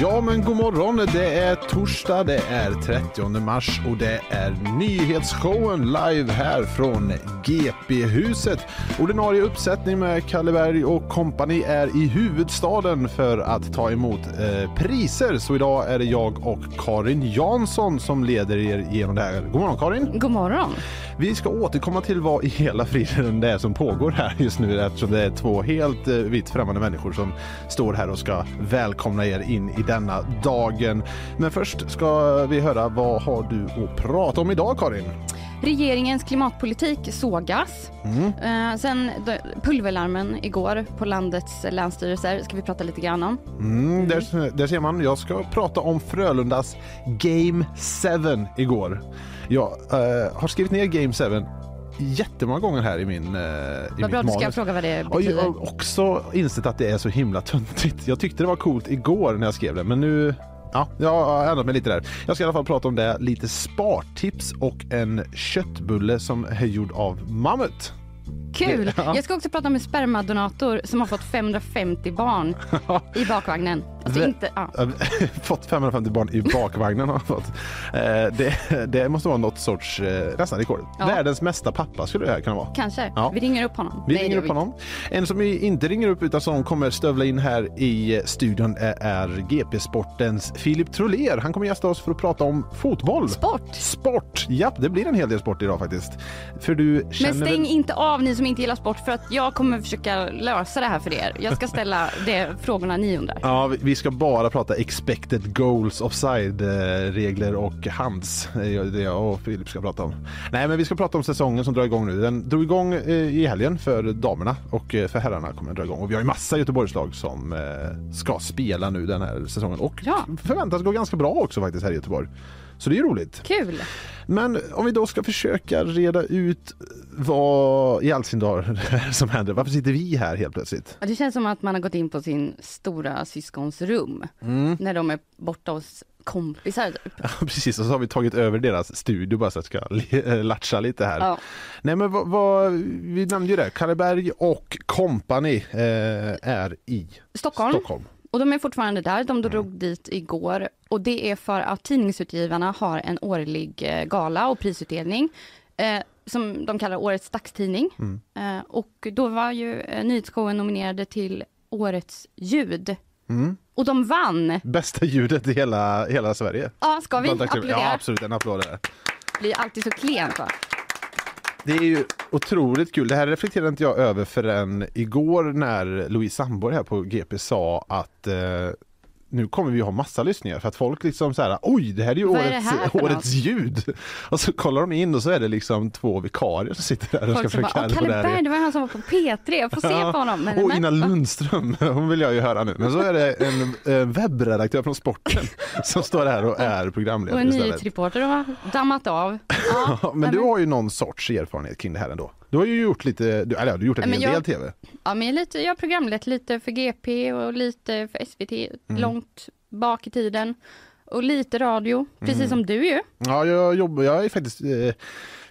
Ja men god morgon, det är torsdag, det är 30 mars och det är nyhetsshowen live här från GP-huset. Ordinarie uppsättning med Kalle Berg och kompani är i huvudstaden för att ta emot eh, priser. Så idag är det jag och Karin Jansson som leder er genom det här. God morgon Karin! God morgon! Vi ska återkomma till vad i hela friden det är som pågår här just nu eftersom det är två helt eh, vitt främmande människor som står här och ska välkomna er in i denna dagen. Men först ska vi höra vad har du att prata om idag Karin? Regeringens klimatpolitik sågas. Mm. Eh, sen pulverlarmen igår på landets länsstyrelser ska vi prata lite grann om. Mm, där, där ser man. Jag ska prata om Frölundas Game 7 igår. Jag uh, har skrivit ner Game 7 jättemånga gånger här i min uh, i Vad bra, du ska fråga vad det betyder. jag har också insett att det är så himla töntigt. Jag tyckte det var coolt igår när jag skrev det, men nu Ja, jag ändrat mig lite där. Jag ska i alla fall prata om det, lite spartips och en köttbulle som är gjord av mammut. Kul! Ja. Jag ska också prata om en spermadonator som har fått 550 barn i bakvagnen. Alltså inte, ja. fått 550 barn i bakvagnen har fått. Eh, det, det, måste vara något sorts, eh, nästan rekord. Ja. Världens mesta pappa skulle det här kunna vara. Kanske. Ja. Vi ringer upp honom. Vi Nej, ringer upp honom. En som vi inte ringer upp utan som kommer stövla in här i studion är GP-sportens Filip Troler. Han kommer gästa oss för att prata om fotboll. Sport! Sport! Japp, det blir en hel del sport idag faktiskt. För du känner Men stäng väl... inte av ni som inte gillar sport för att jag kommer försöka lösa det här för er. Jag ska ställa de frågorna ni undrar. Ja, vi, vi ska bara prata expected goals, offside-regler och hands. Det är det jag och Filip ska prata om. Nej, men vi ska prata om säsongen som drar igång nu. Den drog igång eh, i helgen för damerna och eh, för herrarna kommer den dra igång. Och vi har ju massa Göteborgslag som eh, ska spela nu den här säsongen och ja. förväntas gå ganska bra också faktiskt här i Göteborg. Så det är roligt. Kul! Men om vi då ska försöka reda ut vad i all sin dar som händer. Varför sitter vi här helt plötsligt? det känns som att man har gått in på sin stora syskons rum mm. när de är borta hos kompisar. Typ. Ja, precis, och så har vi tagit över deras studio bara så att jag ska latcha lite här. Ja. Nej men vad, vad, vi nämnde ju det, Karleberg och kompani eh, är i Stockholm. Stockholm. Och de är fortfarande där, de drog mm. dit igår. Och det är för att Tidningsutgivarna har en årlig eh, gala och prisutdelning. Eh, som de kallar Årets dagstidning. Mm. Eh, och då var ju eh, nyhetsshowen nominerade till Årets ljud. Mm. Och de vann! Bästa ljudet i hela, hela Sverige. Ja, ska vi applådera? Ja, absolut. En applåd där. blir alltid så klent va? Det är ju otroligt kul. Det här reflekterade inte jag över förrän igår när Louise Sandborg här på GP sa att eh, nu kommer vi ha massa lyssningar för att folk liksom så här, oj det här är ju årets, är årets ljud. Och så kollar de in och så är det liksom två vikarier som sitter där och folk ska försöka Kalle Berg, det var han som var på P3, jag får se på honom. Men, och Ina Lundström, hon vill jag ju höra nu. Men så är det en, en webbredaktör från sporten som står här och är programledare Och en nyhetsreporter har dammat av. Ja, men du har ju någon sorts erfarenhet kring det här ändå. Du har ju gjort lite, eller du har gjort en hel del tv. Ja, men lite, jag har programlett lite för GP och lite för SVT mm. långt bak i tiden. Och lite radio, precis mm. som du ju. Ja, jag jobbar, jag är faktiskt eh,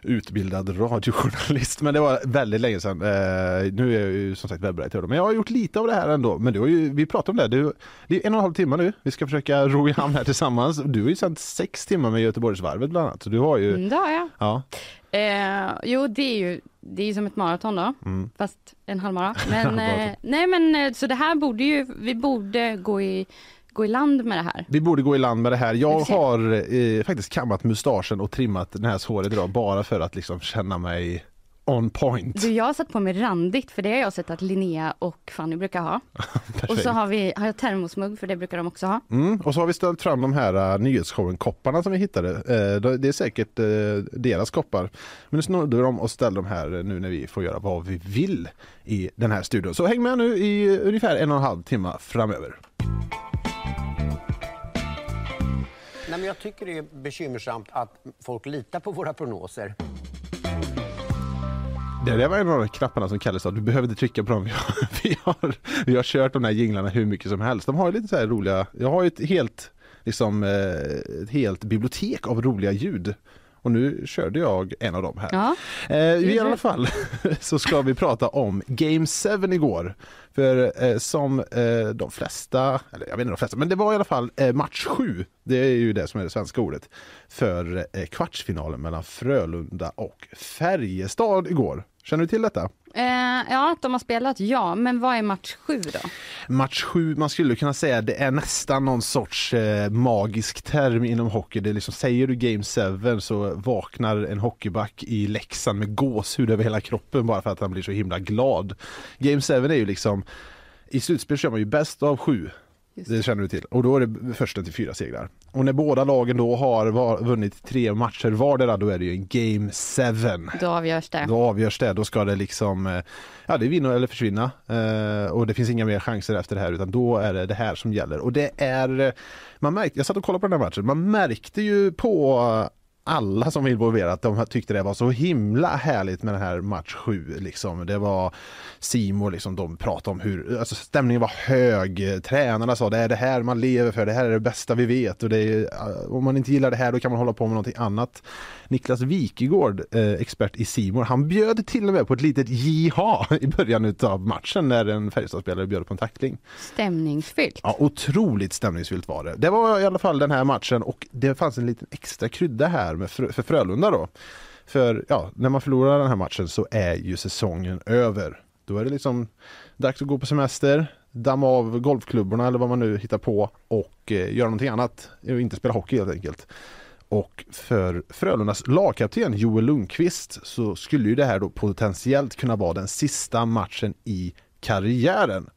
utbildad radiojournalist, men det var väldigt länge sedan. Eh, nu är jag ju som sagt webbredaktör, men jag har gjort lite av det här ändå. Men du har ju, vi pratar om det, du, det är en och en halv timme nu. Vi ska försöka ro i hamn här tillsammans. Du har ju sänt sex timmar med Göteborgsvarvet bland annat, så du har ju... Mm, det har jag. Ja. Eh, jo, det är ju det är som ett maraton då, mm. fast en halvmara. Men, eh, nej men eh, så det här borde ju, vi borde gå i gå i land med det här. Vi borde gå i land med det här. Jag har eh, faktiskt kammat mustaschen och trimmat näshåret idag bara för att liksom känna mig on point. Du, jag har satt på mig randigt för det har jag sett att Linnea och Fanny brukar ha. och så har, vi, har jag termosmugg för det brukar de också ha. Mm, och så har vi ställt fram de här uh, nyhetsshowen-kopparna som vi hittade. Uh, det är säkert uh, deras koppar. Men nu snodde vi dem och ställde dem här nu när vi får göra vad vi vill i den här studion. Så häng med nu i ungefär en och en halv timme framöver. Nej, men jag tycker det är bekymmersamt att folk litar på våra prognoser. Det där var en av de knapparna som Kalle sa, du behöver inte trycka på dem. Vi har, vi har, vi har kört de här jinglarna hur mycket som helst. De har ju lite så här roliga, jag har ju ett helt, liksom, eh, ett helt bibliotek av roliga ljud. Och nu körde jag en av dem här. Ja, Eh, I alla fall så ska vi prata om Game 7 igår. För eh, som eh, de flesta, eller jag vet inte de flesta, men det var i alla fall eh, match 7. Det är ju det som är det svenska ordet. För eh, kvartsfinalen mellan Frölunda och Färjestad igår. Känner du till detta? Eh, ja att de har spelat, ja. Men vad är match sju då? Match sju, man skulle kunna säga det är nästan någon sorts eh, magisk term inom hockey. Det är liksom, säger du Game seven så vaknar en hockeyback i läxan med gåshud över hela kroppen bara för att han blir så himla glad. Game seven är ju liksom, i slutspel kör man ju bäst av sju. Just Det känner du till. Och då är det första till fyra segrar. Och när båda lagen då har var, vunnit tre matcher vardera då är det ju en Game 7. Då avgörs det. Då avgörs det, då ska det liksom, eh, ja det är vinna eller försvinna. Eh, och det finns inga mer chanser efter det här utan då är det det här som gäller. Och det är, eh, man märkte, jag satt och kollade på den här matchen, man märkte ju på alla som var involverade de tyckte det var så himla härligt med den här match 7 liksom. Det var Simon liksom, de pratade om hur, alltså stämningen var hög. Tränarna sa det är det här man lever för, det här är det bästa vi vet och det är, eh, om man inte gillar det här då kan man hålla på med någonting annat. Niklas Wikegård, eh, expert i Simon, han bjöd till och med på ett litet jiha i början av matchen när en Färjestadspelare bjöd på en tackling. Stämningsfyllt. Ja, otroligt stämningsfyllt var det. Det var i alla fall den här matchen och det fanns en liten extra krydda här med Frö- för Frölunda då. För ja, när man förlorar den här matchen så är ju säsongen över. Då är det liksom dags att gå på semester, damma av golfklubborna eller vad man nu hittar på och eh, göra någonting annat. Inte spela hockey helt enkelt. Och för Frölundas lagkapten Joel Lundqvist så skulle ju det här då potentiellt kunna vara den sista matchen i karriären.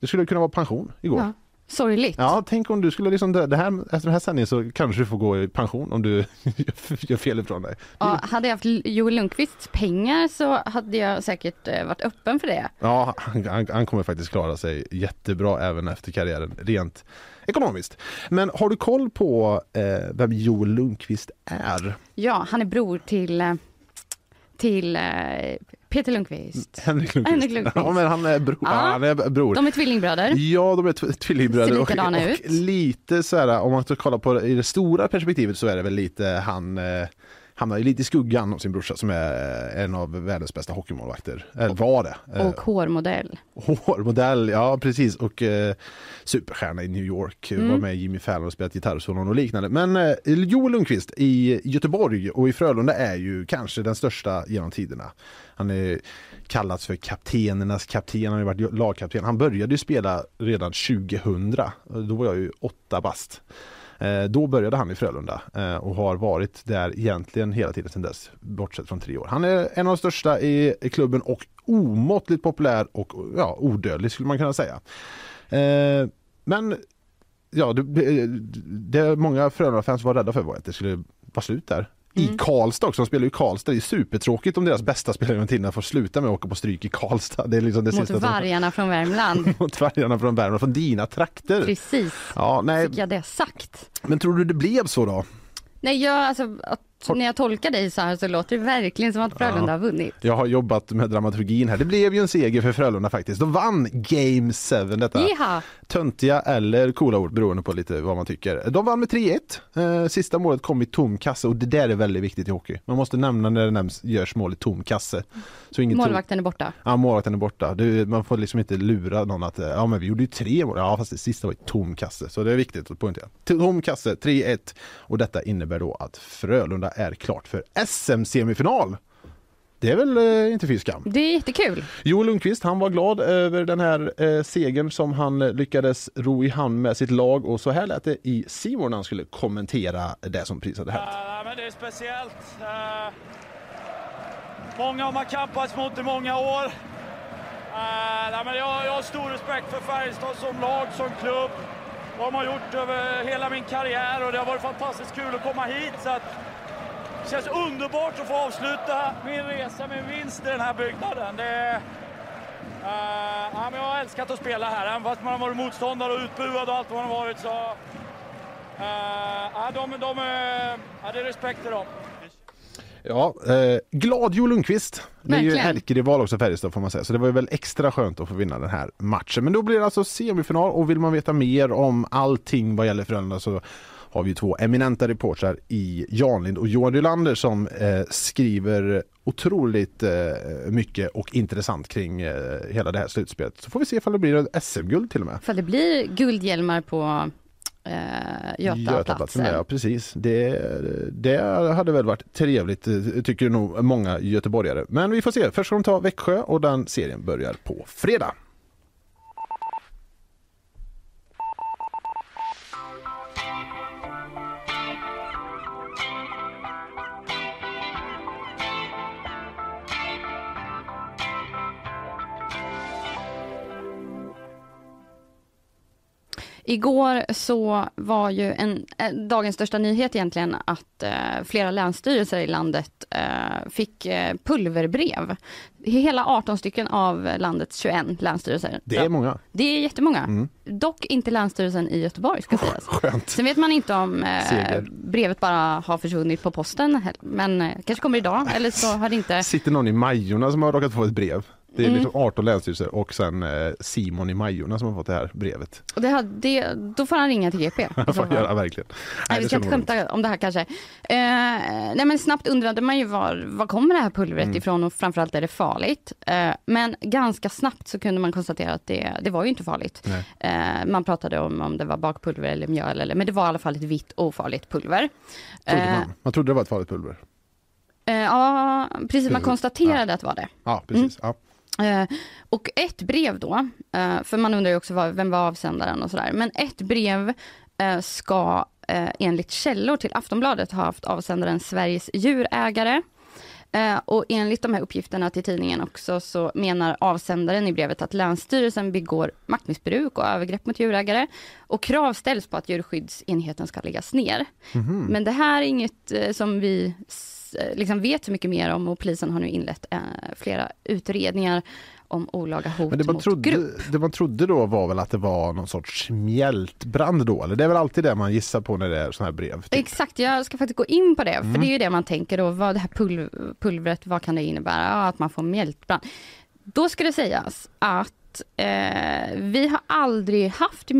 Det skulle kunna vara pension igår. Ja. Sorgligt. Ja, tänk om du skulle liksom, dö- det här, efter den här sändningen så kanske du får gå i pension om du gör fel ifrån dig. Ja, hade jag haft Joel Lundqvists pengar så hade jag säkert eh, varit öppen för det. Ja, han, han, han kommer faktiskt klara sig jättebra även efter karriären, rent ekonomiskt. Men har du koll på eh, vem Joel Lundqvist är? Ja, han är bror till, eh, till eh, Peter Lundqvist. Henrik Lundqvist. Henrik Lundqvist. Ja, men han är, bro, Ja. han är bror. De är tvillingbröder. Ja, de är tv- tvillingbröder och, och lite så här, om man ska kolla på det, i det stora perspektivet så är det väl lite han eh, hamnar ju lite i skuggan av sin brorsa som är en av världens bästa hockeymålvakter. Eller var det. Eh, Och hårmodell. Hårmodell, ja precis. Och eh, superstjärna i New York. Mm. Var med i Jimmy Fallon och spelat gitarrsolon och liknande. Men eh, Joel Lundqvist i Göteborg och i Frölunda är ju kanske den största genom tiderna. Han är kallats för kaptenernas kapten, han har varit lagkapten. Han började ju spela redan 2000. Då var jag ju åtta bast. Eh, då började han i Frölunda eh, och har varit där egentligen hela tiden sedan dess, bortsett från tre år. Han är en av de största i i klubben och omåttligt populär och ja, odödlig skulle man kunna säga. Eh, men ja, det, det många Frölunda-fans var rädda för var att det skulle vara slut där. I Mm. Karlstad också, de spelar ju i Karlstad. Det är supertråkigt om deras bästa spelare genom tiderna får sluta med att åka på stryk i Karlstad. Det är liksom det Mot sista vargarna från Värmland. mot vargarna från Värmland, från dina trakter. Precis, Ja, nej, fick jag det sagt. men tror du det blev så då? Nej, jag, alltså, när jag tolkar dig så här så låter det verkligen som att Frölunda har vunnit. Jag har jobbat med dramaturgin här. Det blev ju en seger för Frölunda faktiskt. De vann Game 7, detta Jiha! töntiga eller coola ord beroende på lite vad man tycker. De vann med 3-1. Eh, Sista målet kom i tom kasse och det där är väldigt viktigt i hockey. Man måste nämna när det nämns, görs mål i tom kasse. Så inget Målvakten är borta. Ja, målvakten är borta. Det, man får liksom inte lura någon att eh, ja, men vi gjorde ju tre mål. Ja, fast det sista var i tom kasse. Så det är viktigt att poängtera. Tom kasse, 3-1. Och detta innebär då att Frölunda är klart för SM-semifinal. Det är väl eh, inte fy skam. Det är jättekul. Joel Lundqvist, han var glad över den här eh, segern som han eh, lyckades ro i hamn med sitt lag och så här lät det i Simon när han skulle kommentera det som precis hade hänt. Ja, men det är speciellt. Eh, Många har man kampats mot i många år. Nej, men jag, jag har stor respekt för Färjestad som lag, som klubb. Vad de har gjort över hela min karriär och det har varit fantastiskt kul att komma hit. Så att, det känns underbart att få avsluta min resa med en vinst i den här byggnaden. Det, eh, ja, men jag har älskat att spela här, även fast man har varit motståndare och utbuad och allt vad man har varit. Så, eh, ja, de, de, eh, ja, det är respekt till dem. Ja, eh, glad Jo Lundqvist. Det är ju ärkerival också Färjestad får man säga, så det var ju väl extra skönt att få vinna den här matchen. Men då blir det alltså semifinal och vill man veta mer om allting vad gäller Frölunda så har vi två eminenta reportrar i Janlind och Johan Rylander som eh, skriver otroligt eh, mycket och intressant kring eh, hela det här slutspelet. Så får vi se ifall det blir ett SM-guld till och med. För det blir guldhjälmar på eh, Götaplatsen. Ja, precis. Det, det hade väl varit trevligt, eh, tycker nog många göteborgare. Men vi får se. Först ska de ta Växjö och den serien börjar på fredag. Igår så var ju en, eh, dagens största nyhet egentligen att eh, flera länsstyrelser i landet eh, fick eh, pulverbrev. Hela 18 stycken av landets 21 länsstyrelser. Det är många. Det är jättemånga. Mm. Dock inte Länsstyrelsen i Göteborg ska sägas. Skönt. Sen vet man inte om eh, brevet bara har försvunnit på posten, men kanske kommer idag eller så har det inte. Sitter någon i Majorna som har råkat få ett brev. Det är Mm. liksom 18 länsstyrelser och sen eh, Simon i Majorna som har fått det här brevet. Och det, har- det, då får han ringa till GP. göra verkligen. Nej, vi det ska inte skämta om det här kanske. Eh, nej men snabbt undrade man ju var, var kommer det här pulvret Mm. ifrån och framförallt är det farligt? Eh, men ganska snabbt så kunde man konstatera att det, det var ju inte farligt. Nej. Eh, man pratade om om det var bakpulver eller mjöl, eller, men det var i alla fall ett vitt ofarligt pulver. Trodde Eh, man. man trodde det var ett farligt pulver. eh, ja, precis, man konstaterade att det var det. Ja, precis. Ja. Eh, och ett brev då, eh, för man undrar ju också vad, vem var avsändaren och sådär, men ett brev eh, ska enligt källor till Aftonbladet ha haft avsändaren Sveriges djurägare. Och enligt de här uppgifterna till tidningen också så menar avsändaren i brevet att Länsstyrelsen begår maktmissbruk och övergrepp mot djurägare och krav ställs på att djurskyddsenheten ska läggas ner. Mhm. Men det här är inget som vi liksom vet så mycket mer om och polisen har nu inlett eh, flera utredningar om olaga hot Men det man, mot trodde, grupp. det man trodde då var väl att det var någon sorts mjältbrand då? Eller det är väl alltid det man gissar på när det är sådana här brev? typ. Exakt, jag ska faktiskt gå in på det, Mm. för det är ju det man tänker då, vad det här pulv- pulvret, vad kan det innebära? Ja, att man får mjältbrand. Då ska det sägas att eh, vi har aldrig haft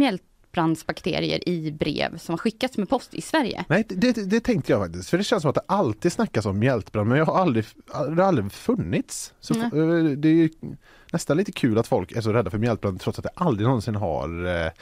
mjältbrandsbakterier i brev som har skickats med post i Sverige. Nej, det, det, det tänkte jag faktiskt. För det känns som att det alltid snackas om mjältbrand men jag har aldrig, det har aldrig funnits. Så eh, det är nästan lite kul att folk är så rädda för mjältbrand trots att det aldrig någonsin har eh,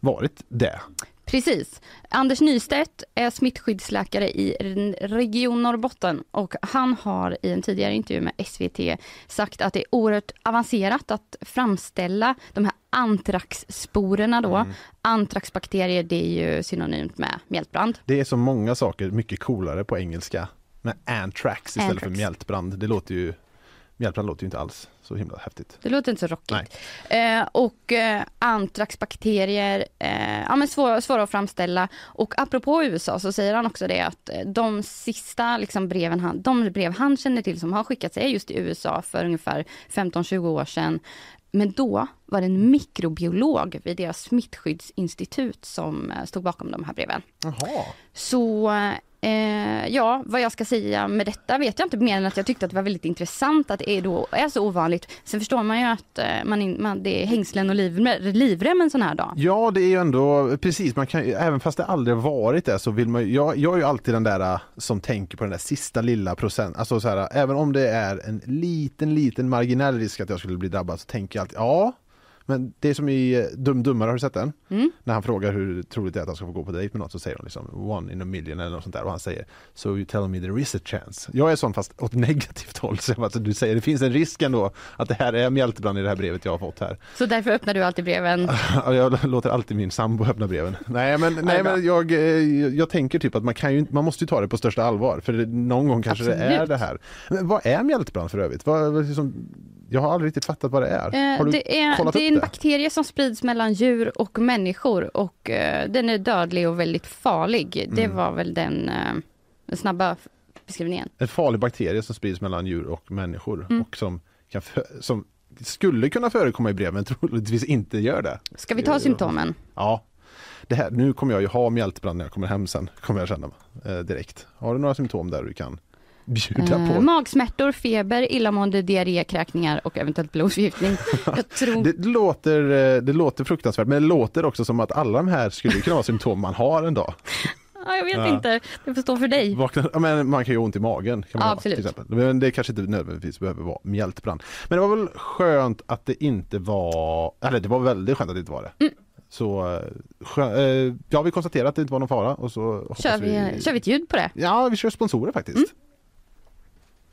varit det. Precis. Anders Nystedt är smittskyddsläkare i Region Norrbotten och han har i en tidigare intervju med SVT sagt att det är oerhört avancerat att framställa de här antraxsporerna då. Antraxbakterier, det är ju synonymt med mjältbrand. Det är så många saker mycket coolare på engelska med anthrax istället Anthrax. för mjältbrand. Det låter ju, mjältbrand låter ju inte alls så himla häftigt. Det låter inte så rockigt. Eh, och eh, antraxbakterier, eh, ja men svåra, svåra att framställa. Och apropå USA så säger han också det att eh, de sista liksom, breven han, de brev han känner till som har skickats är just i USA för ungefär 15-20 år sedan. Men då var det en mikrobiolog vid deras smittskyddsinstitut som eh, stod bakom de här breven. Jaha. Så eh, ja, vad jag ska säga med detta vet jag inte mer än att jag tyckte att det var väldigt intressant att det är, då, är så ovanligt. Sen förstår man ju att eh, man, in, man, det är hängslen och livrem, livrem en sån här dag. Ja, det är ju ändå precis, man kan, även fast det aldrig varit det så vill man ju- jag, jag är ju alltid den där eh, som tänker på den där sista lilla procent, alltså så här, eh, även om det är en liten, liten marginell risk att jag skulle bli drabbad så tänker jag alltid, ja, men det är som i eh, Dum Dummare, har du sett den? Mm. När han frågar hur troligt det är att han ska få gå på dejt med något så säger de liksom one in a million eller något sånt där och han säger So you tell me there is a chance. Jag är sån fast åt negativt håll så alltså, du säger det finns en risk ändå att det här är mjältbrand i det här brevet jag har fått här. Så därför öppnar du alltid breven. Ja, jag låter alltid min sambo öppna breven. Nej men, nej, men jag, eh, jag tänker typ att man, kan ju, man måste ju ta det på största allvar för någon gång kanske det är Absolut. det här. Men vad är mjältbrand för övrigt? Vad, liksom, jag har aldrig riktigt fattat vad det är. Eh, har du det är, kollat det är en det? bakterie som sprids mellan djur och människor och eh, den är dödlig och väldigt farlig. Det Mm. var väl den, eh, snabba beskrivningen. En farlig bakterie som sprids mellan djur och människor Mm. och som, kan, som skulle kunna förekomma i brev men troligtvis inte gör det. Ska vi ta symptomen? Ja. Det här, nu kommer jag ju ha mjältbrand när jag kommer hem sen, kommer jag känna eh, direkt. Har du några symptom där du kan bjuda Eh, på. magsmärtor, feber, illamående, diarré, kräkningar och eventuellt blodförgiftning. Tror... Det låter, eh, det låter fruktansvärt, men det låter också som att alla de här skulle kunna vara symptom man har en dag. Ja, jag vet Ja. inte, det får stå för dig. Vakna, men man kan ju ha ont i magen. Kan man Ja, ha. Till exempel. Men det kanske inte nödvändigtvis behöver vara mjältbrand. Men det var väl skönt att det inte var, eller det var väldigt skönt att det inte var det. Mm. Så eh, eh, ja, vi konstaterade att det inte var någon fara och så Kör vi, kör vi ett ljud på det? Ja, vi kör sponsorer faktiskt. Mm.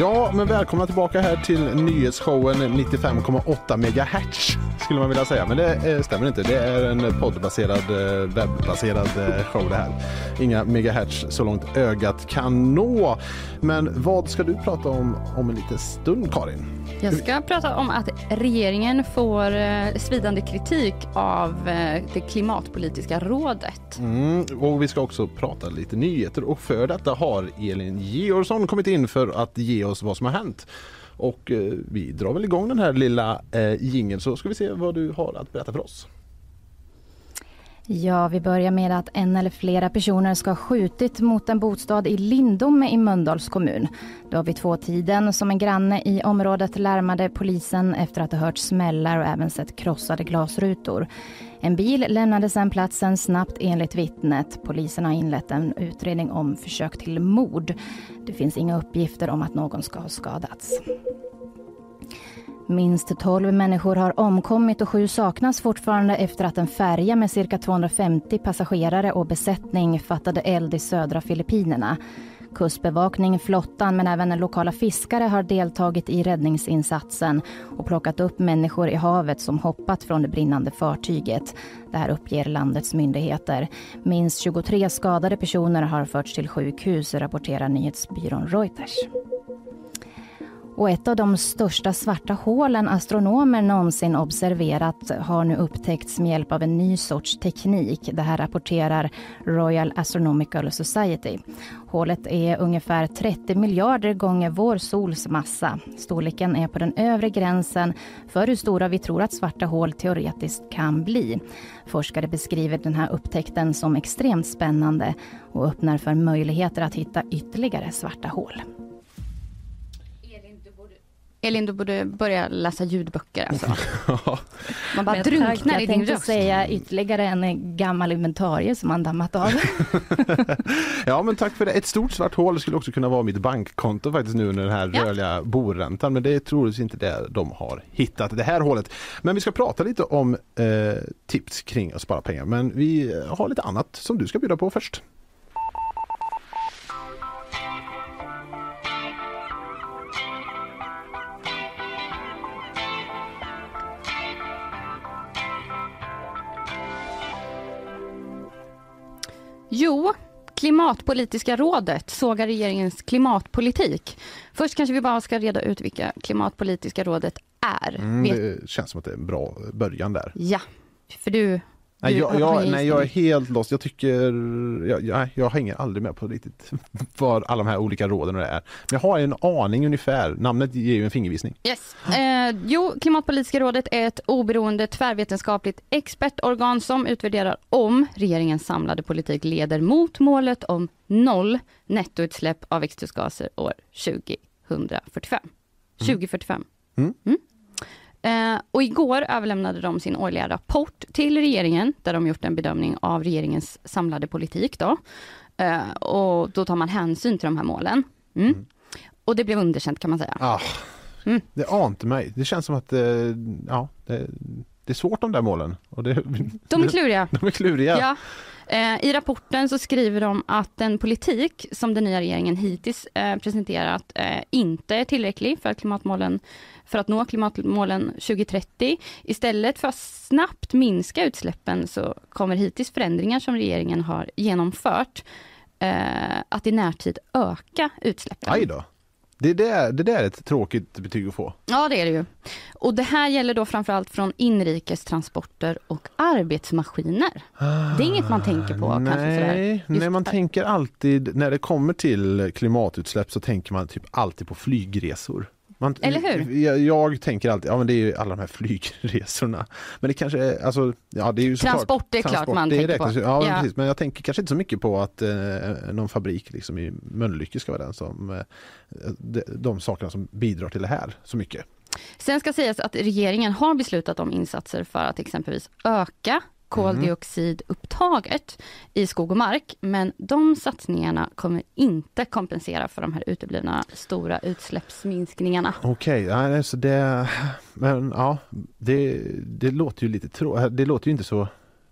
Ja, men välkomna tillbaka här till nyhetsshowen 95,8 MHz skulle man vilja säga. Men det eh, stämmer inte. Det är en poddbaserad, eh, webbaserad eh, show det här. Inga megahertz så långt ögat kan nå. Men vad ska du prata om om en liten stund, Karin? Jag ska prata om att regeringen får eh, svidande kritik av eh, det klimatpolitiska rådet. Mm, och vi ska också prata lite nyheter och för detta har Elin Georgsson kommit in för att ge oss vad som har hänt. Och eh, vi drar väl igång den här lilla eh, jingeln så ska vi se vad du har att berätta för oss. Ja, vi börjar med att en eller flera personer ska ha skjutit mot en bostad i Lindome i Mölndals kommun. Det var vid tvåtiden som en granne i området larmade polisen efter att ha hört smällar och även sett krossade glasrutor. En bil lämnade sedan platsen snabbt enligt vittnet. Polisen har inlett en utredning om försök till mord. Det finns inga uppgifter om att någon ska ha skadats. Minst 12 människor har omkommit och sju saknas fortfarande efter att en färja med cirka 250 passagerare och besättning fattade eld i södra Filippinerna. Kustbevakning, flottan men även lokala fiskare har deltagit i räddningsinsatsen och plockat upp människor i havet som hoppat från det brinnande fartyget. Det här uppger landets myndigheter. Minst 23 skadade personer har förts till sjukhus, rapporterar nyhetsbyrån Reuters. Och ett av de största svarta hålen astronomer någonsin observerat har nu upptäckts med hjälp av en ny sorts teknik. Det här rapporterar Royal Astronomical Society. Hålet är ungefär 30 miljarder gånger vår sols massa. Storleken är på den övre gränsen för hur stora vi tror att svarta hål teoretiskt kan bli. Forskare beskriver den här upptäckten som extremt spännande och öppnar för möjligheter att hitta ytterligare svarta hål. Elin, du borde börja läsa ljudböcker alltså. Man bara drunknar jag i din tänkte röst. säga ytterligare en gammal inventarie som man dammat av. Ja men tack för det. Ett stort svart hål skulle också kunna vara mitt bankkonto faktiskt nu under den här Ja. rörliga boräntan. Men det är troligtvis inte det de har hittat det här hålet. Men vi ska prata lite om eh, tips kring att spara pengar. Men vi har lite annat som du ska bjuda på först. Jo, Klimatpolitiska rådet sågar regeringens klimatpolitik. Först kanske vi bara ska reda ut vilka Klimatpolitiska rådet är. Mm, det känns som att det är en bra början där. Ja, för du... Nej, jag, jag, nej, jag är helt lost. Jag tycker, jag, jag, jag hänger aldrig med på riktigt vad alla de här olika råden och det är. Men jag har en aning ungefär. Namnet ger ju en fingervisning. Yes. Eh, jo, Klimatpolitiska rådet är ett oberoende tvärvetenskapligt expertorgan som utvärderar om regeringens samlade politik leder mot målet om noll nettoutsläpp av växthusgaser år 2045. 2045. Mm. Eh, och igår överlämnade de sin årliga rapport till regeringen där de gjort en bedömning av regeringens samlade politik. Då. Eh, och då tar man hänsyn till de här målen. Mm. Och det blev underkänt kan man säga. Ah, Mm. Det ante mig. Det känns som att eh, ja, det, det är svårt de där målen. Och det, De är kluriga. de är kluriga. Ja. Eh, I rapporten så skriver de att den politik som den nya regeringen hittills eh, presenterat eh, inte är tillräcklig för att, klimatmålen, för att nå klimatmålen 2030. Istället för att snabbt minska utsläppen så kommer hittills förändringar som regeringen har genomfört att i närtid öka utsläppen. Det där, det där är ett tråkigt betyg att få. Ja det är det ju. Och det här gäller då framförallt från inrikestransporter och arbetsmaskiner. Det är inget man tänker på kanske sådär. Nej, nej, man där. tänker alltid, när det kommer till klimatutsläpp så tänker man typ alltid på flygresor. Man, Eller hur? Jag, jag tänker alltid, ja men det är ju alla de här flygresorna. Men det kanske är, alltså, ja det är ju såklart- Transport, det är klart man det tänker på. räknas ju- Ja, Ja. precis. Men jag tänker kanske inte så mycket på att eh, någon fabrik liksom i Mölnlycke ska vara den som, eh, de, de sakerna som bidrar till det här så mycket. Sen ska sägas att regeringen har beslutat om insatser för att exempelvis öka koldioxidupptaget i skog och mark. Men de satsningarna kommer inte kompensera för de här uteblivna stora utsläppsminskningarna. Okej, ja, så det, men ja, det, det låter ju lite trå, det låter ju inte så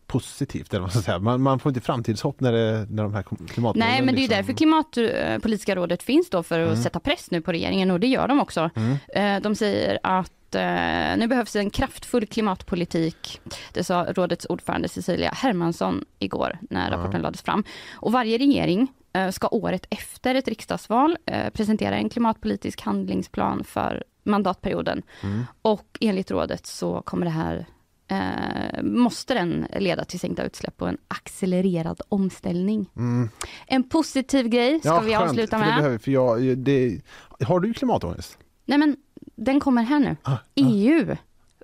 positivt eller vad man säga. Man, man får inte framtidshopp när, det, när de här klimatmålen Nej, men det är liksom- därför klimatpolitiska rådet finns då för att Mm. sätta press nu på regeringen och det gör de också. Eh, De säger att eh, nu behövs en kraftfull klimatpolitik. Det sa rådets ordförande Cecilia Hermansson igår när rapporten lades fram. Och varje regering eh, ska året efter ett riksdagsval eh, presentera en klimatpolitisk handlingsplan för mandatperioden. Mm. Och enligt rådet så kommer det här eh, måste den leda till sänkta utsläpp och en accelererad omställning. Mm. En positiv grej ska Ja, vi skönt, avsluta för det med. behöver, för jag, det, har du klimatångest? Nej men den kommer här nu. Ah, EU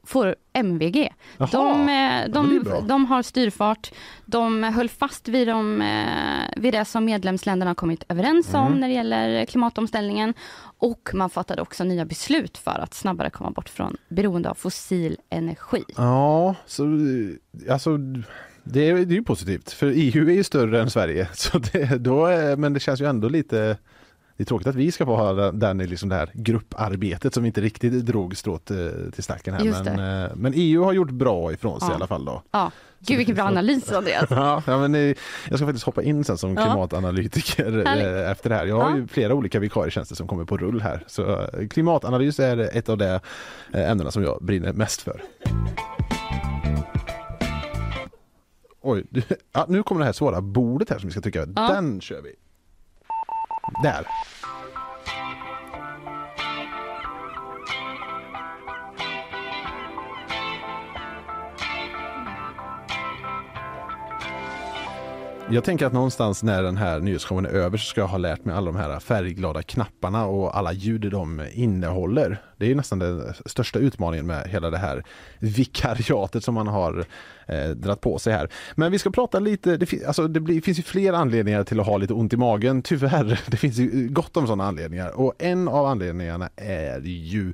får MVG. Jaha, De, eh, de, de har styrfart. De höll fast vid, de, eh, vid det som medlemsländerna har kommit överens om Mm. när det gäller klimatomställningen. Och man fattade också nya beslut för att snabbare komma bort från beroende av fossil energi. Ja, så alltså det är, det är ju positivt för EU är ju större än Sverige. Så det, då är, men det känns ju ändå lite det är tråkigt att vi ska få ha den- i liksom det här grupparbetet som inte riktigt drog strået eh, till stacken här. Men, eh, men EU har gjort bra ifrån sig Ja. i alla fall då. Ja, gud vilken bra analys Andreas. Ja, men eh, jag ska faktiskt hoppa in sen som Ja. klimatanalytiker Härligt. efter det här. Jag har Ja. flera olika vikarietjänster som kommer på rull här. Så klimatanalys är ett av de ämnena som jag brinner mest för. Oj, ja, nu kommer det här svåra bordet här som vi ska trycka. Ja. Den kör vi. Där. Jag tänker att någonstans när den här nyhetsshowen är över så ska jag ha lärt mig alla de här färgglada knapparna och alla ljud de innehåller. Det är ju nästan den största utmaningen med hela det här vikariatet som man har eh, dratt på sig här. Men vi ska prata lite, det, fin- alltså det blir, finns ju fler anledningar till att ha lite ont i magen, tyvärr. Det finns ju gott om sådana anledningar och en av anledningarna är ju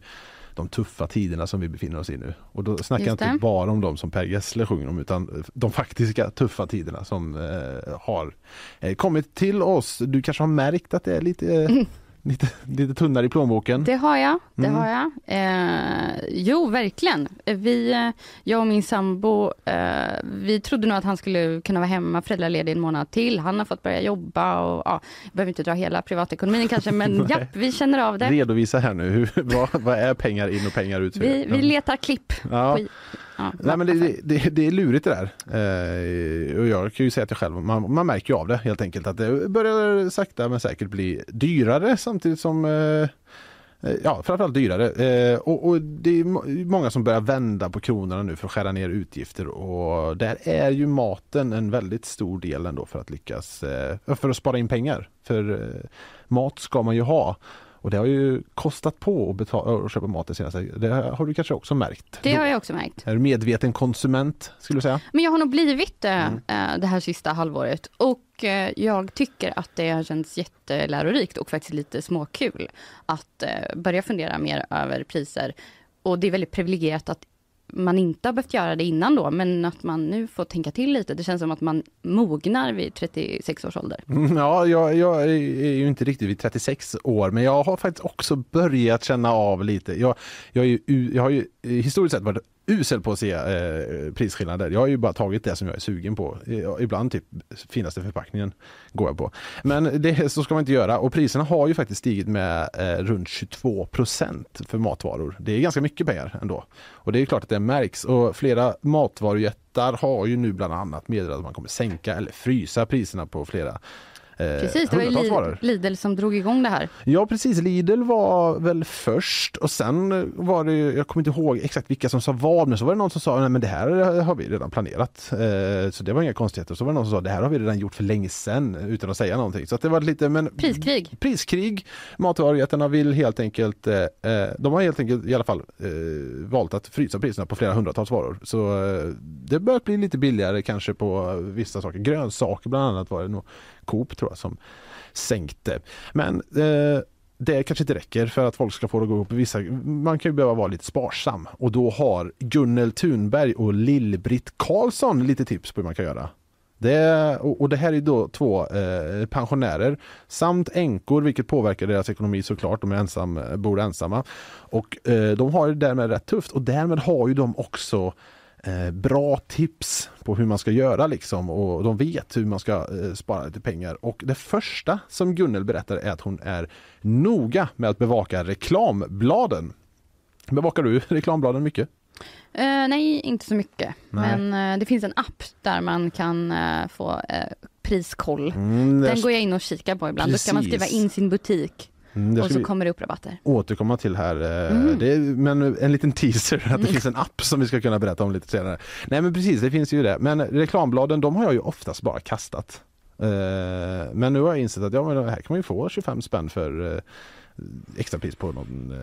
de tuffa tiderna som vi befinner oss i nu. Och då snackar jag inte det. bara om de som Per Gessle sjunger om utan de faktiska tuffa tiderna som eh, har eh, kommit till oss. Du kanske har märkt att det är lite, eh, lite, lite tunnare i plånboken? Det har jag, det Mm. har jag. Eh, jo, verkligen. Vi, eh, jag och min sambo, eh, vi trodde nog att han skulle kunna vara hemma föräldraledig en månad till. Han har fått börja jobba och ja, jag behöver inte dra hela privatekonomin kanske, men japp, vi känner av det. Redovisa här nu, vad, vad är pengar in och pengar ut? Vi, vi letar klipp. Ja. Ja, Nej men det, det, det, är lurigt det där. Eh, och jag kan ju säga till själv, man, man märker ju av det helt enkelt att det börjar sakta men säkert bli dyrare samtidigt som eh, eh Ja, framförallt dyrare. Eh, och, och det är många som börjar vända på kronorna nu för att skära ner utgifter och där är ju maten en väldigt stor del ändå för att lyckas, eh, för att spara in pengar. För eh, mat ska man ju ha. Och det har ju kostat på att, betala, att köpa mat det senaste. Det har du kanske också märkt? Det har jag också märkt. Är du medveten konsument skulle du säga? Men jag har nog blivit eh, Mm. eh, det här sista halvåret och eh, jag tycker att det har känts jättelärorikt och faktiskt lite småkul att eh, börja fundera mer över priser. Och det är väldigt privilegierat att man inte har behövt göra det innan då, men att man nu får tänka till lite. Det känns som att man mognar vid 36 års ålder. Mm, ja, jag, jag är ju inte riktigt vid 36 år men jag har faktiskt också börjat känna av lite. Jag, jag, är ju, jag har ju eh, historiskt sett varit usel på att se eh, prisskillnader. Jag har ju bara tagit det som jag är sugen på. Ibland typ finaste förpackningen går jag på. Men det så ska man inte göra och priserna har ju faktiskt stigit med eh, runt 22 procent för matvaror. Det är ganska mycket pengar ändå. Och det är klart att det märks och flera matvarujättar har ju nu bland annat meddelat att man kommer sänka eller frysa priserna på flera Precis, det var ju varor. Lidl som drog igång det här. Ja precis, Lidl var väl först och sen var det, jag kommer inte ihåg exakt vilka som sa vad, men så var det någon som sa nej men det här har vi redan planerat. Eh, så det var inga konstigheter. Så var det någon som sa det här har vi redan gjort för länge sedan utan att säga någonting. Så det var lite, men Priskrig. priskrig. Matvarujättarna vill helt enkelt, eh, eh, de har helt enkelt i alla fall eh, valt att frysa priserna på flera hundratals varor. Så eh, det börjar bli lite billigare kanske på vissa saker. Grönsaker bland annat var det nog Coop tror jag som sänkte. Men eh, det kanske inte räcker för att folk ska få det att gå ihop. Vissa, man kan ju behöva vara lite sparsam och då har Gunnel Thunberg och Lill-Britt Karlsson lite tips på hur man kan göra. Det, och och det här är då två eh, pensionärer samt änkor vilket påverkar deras ekonomi såklart. De är ensam, bor ensamma. Och eh, de har det därmed rätt tufft och därmed har ju de också eh, bra tips på hur man ska göra liksom och de vet hur man ska eh, spara lite pengar. Och det första som Gunnel berättar är att hon är noga med att bevaka reklambladen. Bevakar du reklambladen mycket? Eh, nej, inte så mycket. Nej. Men eh, det finns en app där man kan eh, få priskoll. Mm, Den går jag in och kikar på ibland. Då ska man skriva Precis. in sin butik Mm, och så kommer det upp rabatter. återkomma till här. eh, Mm. Det men en liten teaser att det finns en app som vi ska kunna berätta om lite senare. Nej men precis, det finns ju det. Men reklambladen de har jag ju oftast bara kastat. Eh, Men nu har jag insett att ja, men här kan man ju få 25 spänn för eh, extrapris på någon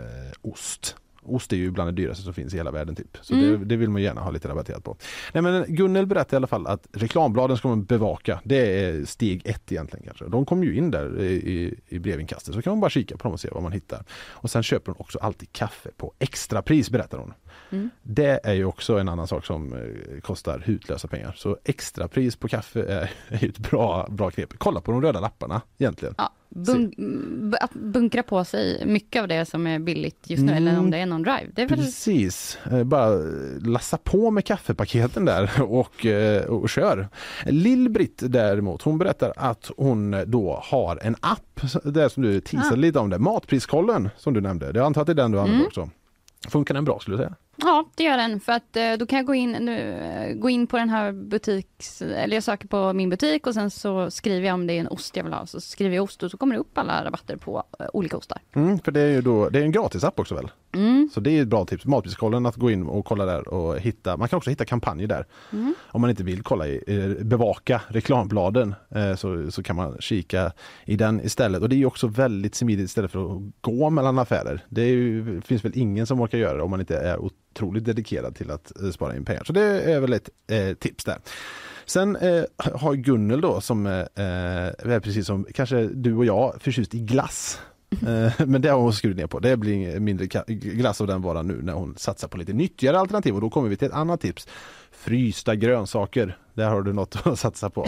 ost. Ost är ju bland det dyraste som finns i hela världen typ. Så Mm. det, det vill man gärna ha lite rabatterat på. Nej men Gunnel berättade i alla fall att reklambladen ska man bevaka. Det är steg ett egentligen kanske. De kommer ju in där i, i, brevinkastet så kan man bara kika på dem och se vad man hittar. Och sen köper hon också alltid kaffe på extrapris berättar hon. Mm. Det är ju också en annan sak som eh, kostar hutlösa pengar. Så extrapris på kaffe är, är ett bra, bra knep. Kolla på de röda lapparna egentligen. Ja, bun- att bunkra på sig mycket av det som är billigt just nu, Mm. eller om det är någon drive. Är väl Precis, Eh, bara lassa på med kaffepaketen där och, eh, och kör. Lill-Britt däremot, hon berättar att hon då har en app, där som du teasade Ah. lite om det, Matpriskollen som du nämnde. Jag antar att det är den du använder Mm. också. Funkar den bra skulle du säga? Ja, det gör den. För att eh, då kan jag gå in, nu, eh, gå in på den här butiks... Eller jag söker på min butik och sen så skriver jag om det är en ost jag vill ha. Så skriver jag ost och så kommer det upp alla rabatter på eh, olika ostar. Mm, för det är ju då, det är en gratisapp också väl? Mm. Så det är ett bra tips. Matpriskollen att gå in och kolla där och hitta. Man kan också hitta kampanjer där. Mm. Om man inte vill kolla i, eh, bevaka reklambladen eh, så, så kan man kika i den istället. Och det är också väldigt smidigt istället för att gå mellan affärer. Det ju, finns väl ingen som orkar göra det om man inte är otroligt dedikerad till att eh, spara in pengar. Så det är väl ett eh, tips där. Sen eh, har Gunnel då som eh, är precis som kanske du och jag förtjust i glass. Eh, Men det har hon skurit ner på. Det blir mindre glass av den varan nu när hon satsar på lite nyttigare alternativ. Och då kommer vi till ett annat tips. Frysta grönsaker. Där har du något att satsa på.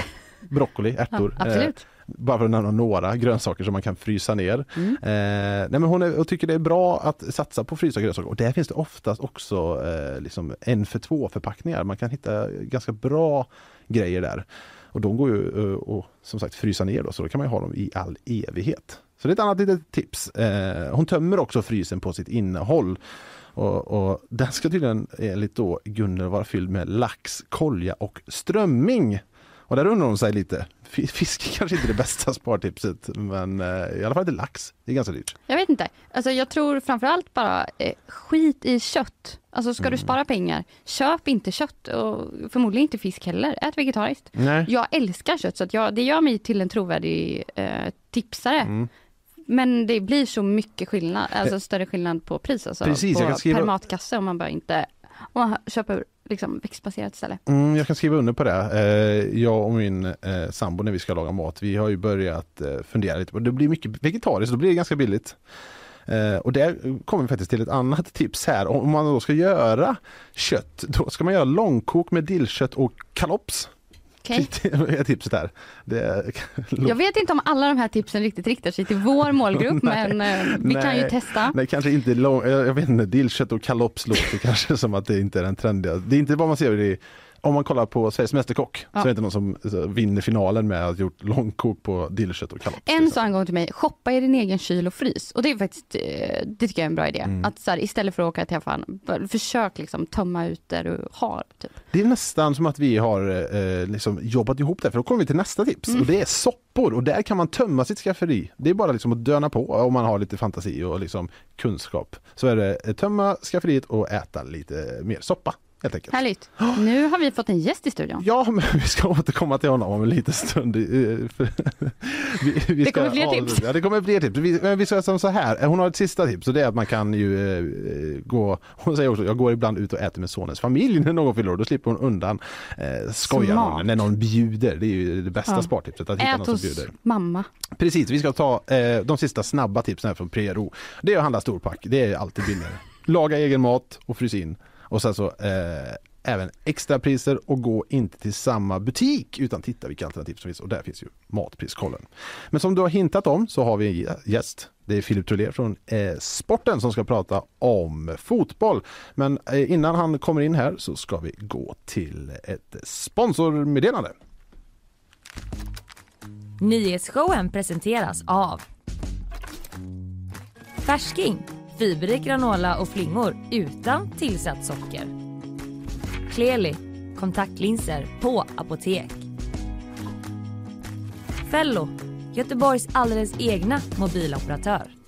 Broccoli, Ja, ärtor. eh, absolut. bara för att nämna några grönsaker som man kan frysa ner. Mm. Eh, nej men hon är, och tycker det är bra att satsa på frysta grönsaker och där finns det oftast också eh, liksom en för två förpackningar. Man kan hitta ganska bra grejer där. Och de går ju eh, och som sagt frysa ner då, så då kan man ha dem i all evighet. Så det är ett annat litet tips. Eh, hon tömmer också frysen på sitt innehåll. Och, och den ska tydligen enligt då Gunnel vara fylld med lax, kolja och strömming. Och där undrar hon sig lite. Fi- Fisk kanske inte det bästa spartipset men eh, i alla fall inte lax. Det är ganska dyrt. Jag vet inte. Alltså jag tror framförallt bara eh, skit i kött. Alltså ska Mm. du spara pengar, köp inte kött och förmodligen inte fisk heller. Ät vegetariskt. Nej. Jag älskar kött så jag, det gör mig till en trovärdig eh, tipsare. Mm. Men det blir så mycket skillnad, alltså större skillnad på pris alltså, Precis, jag på kan skriva- per matkasse om man bara inte om man köper liksom växtbaserat ställe. Mm, jag kan skriva under på det. Eh, jag och min eh, sambo när vi ska laga mat, vi har ju börjat eh, fundera lite på det. blir mycket vegetariskt, då blir det ganska billigt. Eh, och där kommer vi faktiskt till ett annat tips här. Om man då ska göra kött, då ska man göra långkok med dillkött och kalops. Okej. Det är tipset där. Det Jag vet inte om alla de här tipsen riktigt riktar sig till vår målgrupp men eh, vi kan ju Nej. testa. Nej, kanske inte lång, jag jag vet inte, dillkött och kalops låter kanske som att det inte är den trendiga. Det är inte vad man ser i om man kollar på Sveriges Mästerkock Ja. så är det inte någon som så, vinner finalen med att ha gjort långkok på dillkött och kalott. En sa en gång till mig, shoppa i din egen kyl och frys. Och det är faktiskt, eh, det tycker jag är en bra idé. Mm. Att så här, istället för att åka till affären, försök liksom tömma ut det du har. Typ. Det är nästan som att vi har eh, liksom jobbat ihop det, för då kommer vi till nästa tips Mm. och det är soppor och där kan man tömma sitt skafferi. Det är bara liksom att döna på om man har lite fantasi och liksom kunskap. Så är det eh, tömma skafferiet och äta lite mer soppa helt enkelt. Härligt. Nu har vi fått en gäst i studion. Ja, men vi ska återkomma till honom om en liten stund. Vi, vi Det kommer fler tips. Ja, det kommer fler tips. Vi, men vi ska som så här, hon har ett sista tips och det är att man kan ju eh, gå, hon säger också, jag går ibland ut och äter med sonens familj när någon fyller. Då slipper hon undan eh, hon när någon bjuder. Det är ju det bästa Ja. spartipset, att hitta Ät någon som bjuder. mamma. Precis, vi ska ta eh, de sista snabba tipsen här från PRO. Det är att handla storpack, det är alltid billigare. Laga egen mat och frys in. Och sen så eh, även extrapriser och gå inte till samma butik utan titta vilka alternativ som finns och där finns ju Matpriskollen. Men som du har hintat om så har vi en gäst. Det är Filip Trollér från eh, Sporten som ska prata om fotboll. Men eh, innan han kommer in här så ska vi gå till ett sponsormeddelande. Nyhetsshowen presenteras av Färsking, fiberrik granola och flingor utan tillsatt socker. Kleli, kontaktlinser på apotek. Fello, Göteborgs alldeles egna mobiloperatör.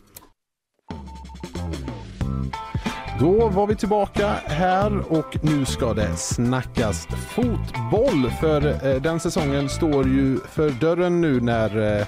Då var vi tillbaka här och nu ska det snackas fotboll. För eh, den säsongen står ju för dörren nu när eh,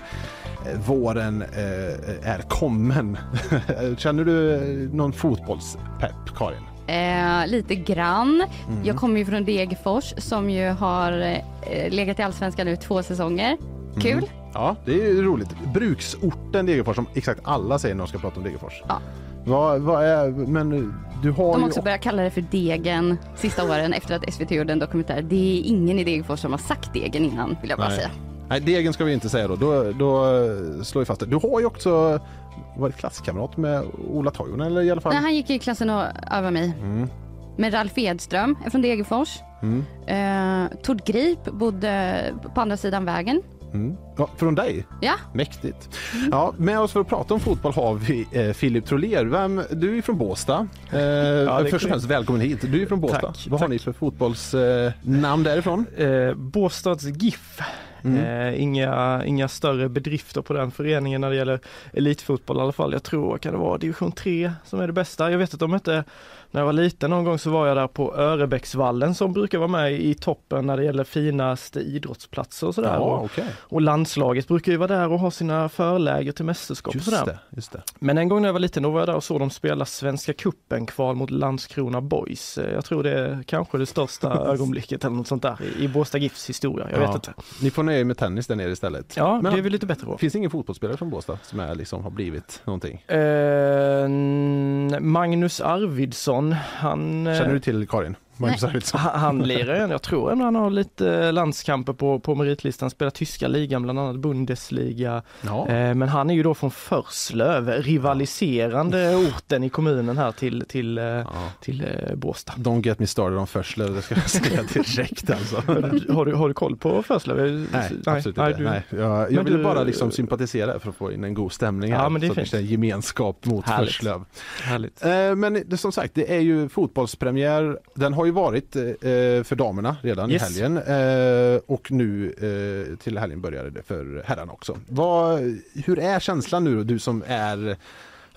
våren eh, är kommen. Känner du eh, någon fotbollspepp, Karin? Eh, lite grann. Mm. Jag kommer ju från Degerfors som ju har eh, legat i Allsvenskan nu två säsonger. Mm. Kul. Ja, det är ju roligt. Bruksorten Degerfors som exakt alla säger när de ska prata om Degerfors. Ja. Vad, vad är, men du har De har ju... också börjat kalla det för Degen sista åren efter att SVT gjorde en dokumentär. Det är ingen i Degerfors som har sagt Degen innan vill jag bara Nej. säga. Nej, Degen ska vi inte säga då. Då, då eh, slår vi fast det. Du har ju också varit klasskamrat med Ola Toivonen eller i alla fall? Nej, han gick i klassen över mig. Mm. Men Ralf Edström är från Degerfors. Mm. Eh, Tord Grip bodde på andra sidan vägen. Mm. Ja, från dig? Ja, Mäktigt. Ja, med oss för att prata om fotboll har vi eh, Filip Trollér. Vem, du är från Båstad. Eh, är först och främst välkommen hit. Du är från Båstad. Tack, Vad har tack. ni för fotbollsnamn eh, namn därifrån? Eh, Båstads GIF. Mm. Eh, inga, inga större bedrifter på den föreningen när det gäller elitfotboll i alla fall. Jag tror, kan det vara division 3 som är det bästa? Jag vet att de inte, när jag var liten någon gång så var jag där på Örebäcksvallen som brukar vara med i toppen när det gäller finaste idrottsplatser och sådär. Ja, och, okej. och landslaget brukar ju vara där och ha sina förläger till mästerskap och Just sådär. det, just det. Men en gång när jag var liten då var jag där och såg dem spela Svenska Cupen kval mot Landskrona Boys. Eh, Jag tror det är kanske det största ögonblicket eller något sånt där i, Båstad GIFs historia. Jag Ja. vet inte. Ni får nöja er med tennis där nere istället. Ja, Men- det är väl lite bättre då. Finns det ingen fotbollsspelare från Båstad som är, liksom, har blivit någonting? Eh, Magnus Arvidsson, han, eh, Känner du till Karin? Magnus Arvidsson? han, lirar en, jag tror ändå han har lite landskamper på, på meritlistan, spelar tyska ligan, bland annat Bundesliga. Ja. Eh, men han är ju då från Förslöv, rivaliserande orten i kommunen här till, till, eh, ja. till eh, Båstad. Don't get me started om Förslöv, det ska jag säga direkt alltså. har, du, har du koll på Förslöv? Nej, absolut inte. du- Nej, jag jag Men ville du- bara liksom sympatisera för att få in en god stämning här. Ja, men det så vi fint. känner gemenskap mot Härligt. Förslöv. Härligt. Eh, Men det, som sagt, det är ju fotbollspremiär. Den har ju varit eh, för damerna redan Yes. i helgen eh, och nu eh, till helgen började det för herrarna också. Vad, hur är känslan nu då, du som är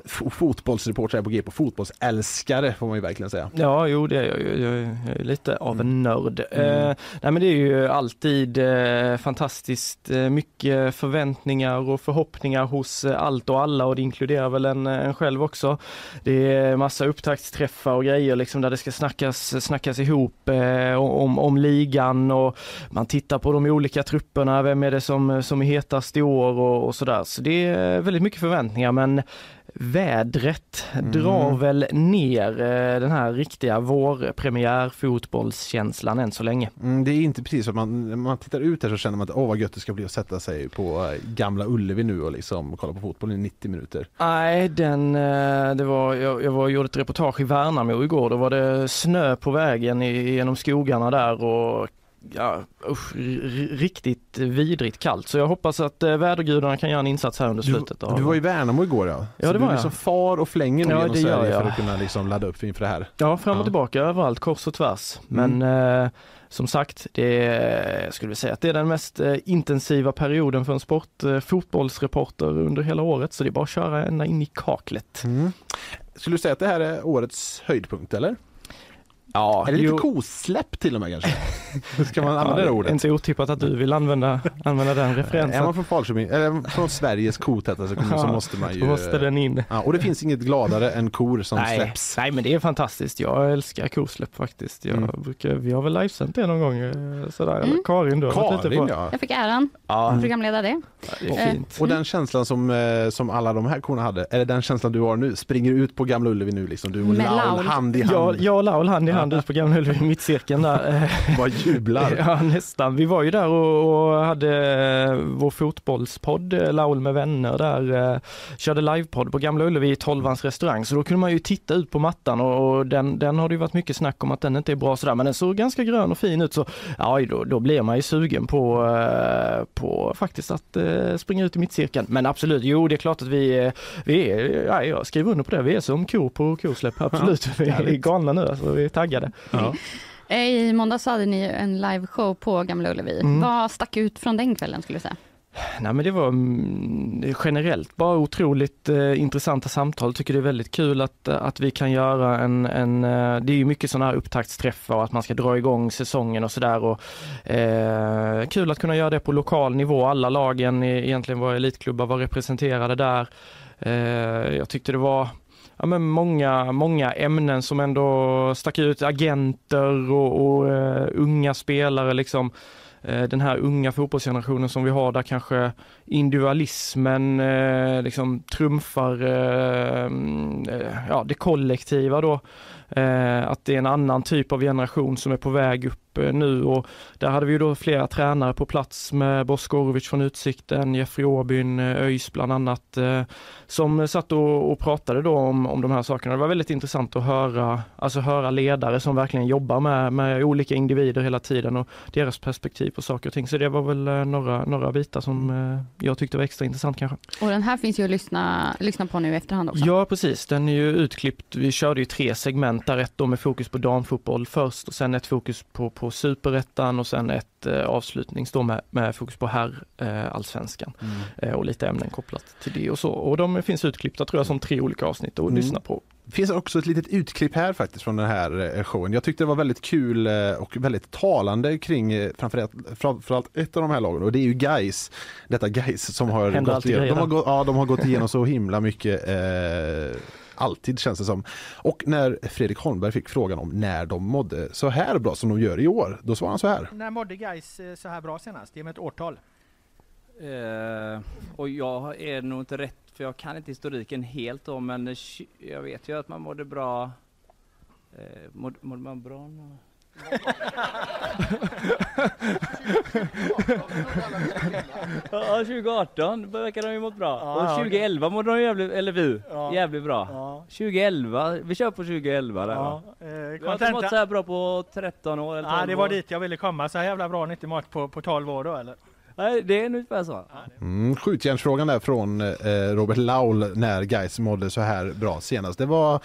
fotbollsreporter här på GP, fotbollsälskare får man ju verkligen säga. Ja, jo det är jag ju. Jag är- jag är lite av en nörd. Mm. Eh, nej men det är ju alltid eh, fantastiskt eh, mycket förväntningar och förhoppningar hos eh, allt och alla och det inkluderar väl en, en själv också. Det är massa upptaktsträffar och grejer liksom där det ska snackas, snackas ihop eh, om, om ligan och man tittar på de olika trupperna, vem är det som, som är hetast i år och, och sådär. Så det är väldigt mycket förväntningar men Vädret Mm. drar väl ner eh, den här riktiga vårpremiärfotbollskänslan än så länge. Mm, det är inte precis så att man, när man tittar ut här så känner man att åh vad gött det ska bli att sätta sig på eh, Gamla Ullevi nu och liksom kolla på fotboll i 90 minuter. Nej, den, eh, det var, jag, jag var gjorde ett reportage i Värnamo igår. Då var det snö på vägen i, genom skogarna där och ja, usch, riktigt vidrigt kallt. Så jag hoppas att eh, vädergudarna kan göra en insats här under Du, slutet. av- du var i Värnamo igår ja. Ja, så det du var jag. liksom far och flänger nu Ja, genom Sverige jag. för att kunna liksom ladda upp inför det här. Ja, fram och Ja. tillbaka överallt, kors och tvärs. Men eh, som sagt, det är, jag skulle vilja säga att det är den mest eh, intensiva perioden för en sport, eh, fotbollsreporter under hela året. Så det är bara att köra ända in i kaklet. Mm. Skulle du säga att det här är årets höjdpunkt eller? Ja, Är det lite kosläpp till och med kanske? Ska man använda det Ja, ordet? Inte otippat att du vill använda, använda den Är referensen. man från Falköping, eller från Sveriges kotätaste kommun så Ja, måste man ju... Måste den in. Ja, och det finns inget gladare än kor som Nej, släpps. nej men det är fantastiskt. Jag älskar kosläpp faktiskt. Jag Mm. brukar, vi har väl livesänt det någon gång eh, sådär. Eller Mm. Karin, du har varit ute Karin på. ja. Jag fick äran Ja, att programleda det. det är Eh, fint. Och den känslan som, eh, som alla de här korna hade, är det den känslan du har nu? Springer ut på Gamla Ullevi nu liksom? Du och Laul. hand i hand, Jag, jag och Laul hand i hand på Gamla Ullevi i mittcirkeln där. Bara jublar. Ja nästan. Vi var ju där och, och hade eh, vår fotbollspodd, eh, Laul med vänner där, eh, körde livepodd på Gamla Ullevi i Tolvans restaurang. Så då kunde man ju titta ut på mattan och, och den, den har det ju varit mycket snack om att den inte är bra sådär. Men den såg ganska grön och fin ut så ja, då, då blir man ju sugen på, på faktiskt att springa ut i mittcirkeln. Men absolut, jo det är klart att vi, vi är, ja, jag skriver under på det, vi är som kor på kosläpp, absolut. vi är galna nu alltså, vi är taggade. Ja. Eh, I måndags hade ni en liveshow på Gamla Ullevi. Mm. Vad stack ut från den kvällen skulle du säga? Nej men det var mm, generellt bara otroligt eh, intressanta samtal. Tycker det är väldigt kul att, eh, att vi kan göra en, en eh, det är ju mycket sådana här upptaktsträffar och att man ska dra igång säsongen och sådär. och eh, Kul att kunna göra det på lokal nivå. Alla lagen, i, egentligen våra elitklubbar var representerade där. Eh, jag tyckte det var ja, men många, många ämnen som ändå stack ut. Agenter och, och uh, unga spelare liksom eh, den här unga fotbollsgenerationen som vi har där kanske individualismen eh, liksom trumfar eh, mm, eh ja, det kollektiva då. Eh, att det är en annan typ av generation som är på väg upp eh, nu och där hade vi ju då flera tränare på plats med Bosko Orovic från Utsikten, Jeffrey Åbyn, eh, ÖIS bland annat, som satt och, och pratade då om, om de här sakerna. Det var väldigt intressant att höra, alltså höra ledare som verkligen jobbar med, med olika individer hela tiden och deras perspektiv på saker och ting. Så det var väl några, några bitar som jag tyckte var extra intressant kanske. Och den här finns ju att lyssna, lyssna på nu i efterhand också. Ja precis, den är ju utklippt. Vi körde ju tre segment där, ett då med fokus på damfotboll först och sen ett fokus på, på superettan och sen ett eh, avslutnings då med, med fokus på herr eh, allsvenskan Mm. eh, och lite ämnen kopplat till det och så. Och de finns utklippta tror jag som tre olika avsnitt att Mm. lyssna på. Det finns också ett litet utklipp här faktiskt från den här eh, showen. Jag tyckte det var väldigt kul eh, och väldigt talande kring eh, framförallt, framförallt ett av de här lagen och det är ju Guys. Detta Guys som har Händer gått igenom, de har, gått, ja, de har gått igenom så himla mycket eh, Alltid känns det som. Och när Fredrik Holmberg fick frågan om när de mådde så här bra som de gör i år, då svarade han så här. När mådde Gais så här bra senast? Ge mig ett årtal. Eh, och jag är nog inte rätt, för jag kan inte historiken helt då, men eh, jag vet ju att man mådde bra. Eh, mådde, mådde man bra? nå- ja, 2018 verkar de ju mått bra. Ja, och ja, 2011 mådde de jävligt, eller vi, Ja. jävligt bra. Ja. 2011, vi kör på 2011 där? Ja, eh, Vi har inte mått så här bra på 13 år eller 12 Ja, det var år. dit jag ville komma. Så här jävla bra har ni inte mått på, på 12 år då eller? Nej, det är ungefär så. Mm, skjutjärnsfrågan där från eh, Robert Laul när Guys mådde så här bra senast. Det var,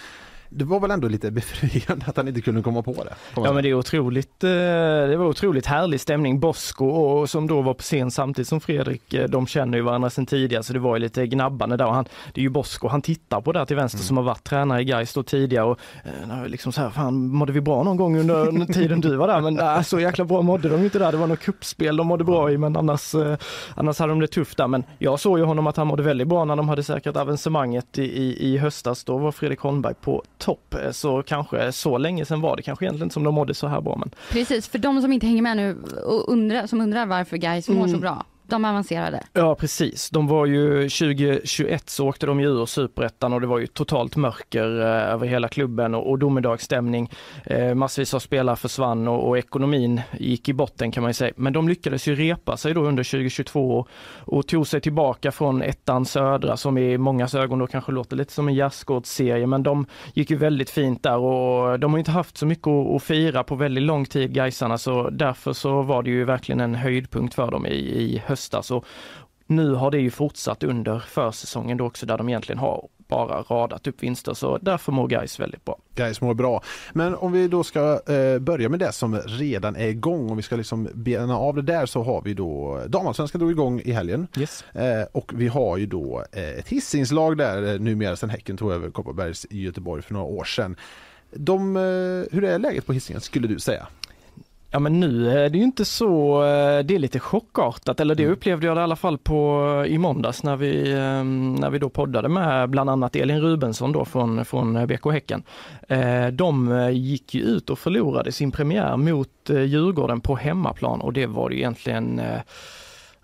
det var väl ändå lite befriande att han inte kunde komma på det. Ja men det är otroligt, eh, det var otroligt härlig stämning. Bosko och som då var på scen samtidigt som Fredrik, eh, de känner ju varandra sedan tidigare så det var ju lite gnabbande där. Och han, det är ju Bosko, han tittar på där till vänster som har varit tränare i Gais då tidigare och eh, liksom så här, fan mådde vi bra någon gång under, tiden du var där? Men äh, så jäkla bra mådde de inte där. Det var något kuppspel de mådde bra i men annars, annars hade de det tufft där. Men jag såg ju honom att han mådde väldigt bra när de hade säkrat avancemanget i, i, i höstas. Då var Fredrik Holmberg på topp. Eh, Så kanske så länge sedan var det kanske egentligen inte som de mådde så här bra. Men Precis, för de som inte hänger med nu och undrar, som undrar varför guys mår så bra. De avancerade. Ja precis, de var ju 2021 så åkte de ju ur superettan och det var ju totalt mörker eh, över hela klubben och, och domedagsstämning. Eh, massvis av spelare försvann och, och, ekonomin gick i botten kan man ju säga. Men de lyckades ju repa sig då under 2022 och, och tog sig tillbaka från ettan södra som i mångas ögon då kanske låter lite som en gärdsgårdsserie men de gick ju väldigt fint där och de har inte haft så mycket att, att fira på väldigt lång tid Gaisarna så därför så var det ju verkligen en höjdpunkt för dem i, i höstas. Och nu har det ju fortsatt under försäsongen då också där de egentligen har bara radat upp vinster så därför mår Gais väldigt bra. Gais mår bra. Men om vi då ska eh, börja med det som redan är igång, om vi ska liksom bena av det där så har vi då damallsvenskan drog igång i helgen. Yes. Eh, och vi har ju då eh, ett hissinslag där eh, numera sedan Häcken tog över Kopparbergs i Göteborg för några år sedan. De, eh, hur är läget på hissingen skulle du säga? Ja men nu är det ju inte så, eh, det är lite chockartat, eller det mm. upplevde jag det i alla fall på i måndags när vi, ehm, när vi då poddade med bland annat Elin Rubensson då från, från BK Häcken. Eh, de gick ju ut och förlorade sin premiär mot Djurgården på hemmaplan och det var ju egentligen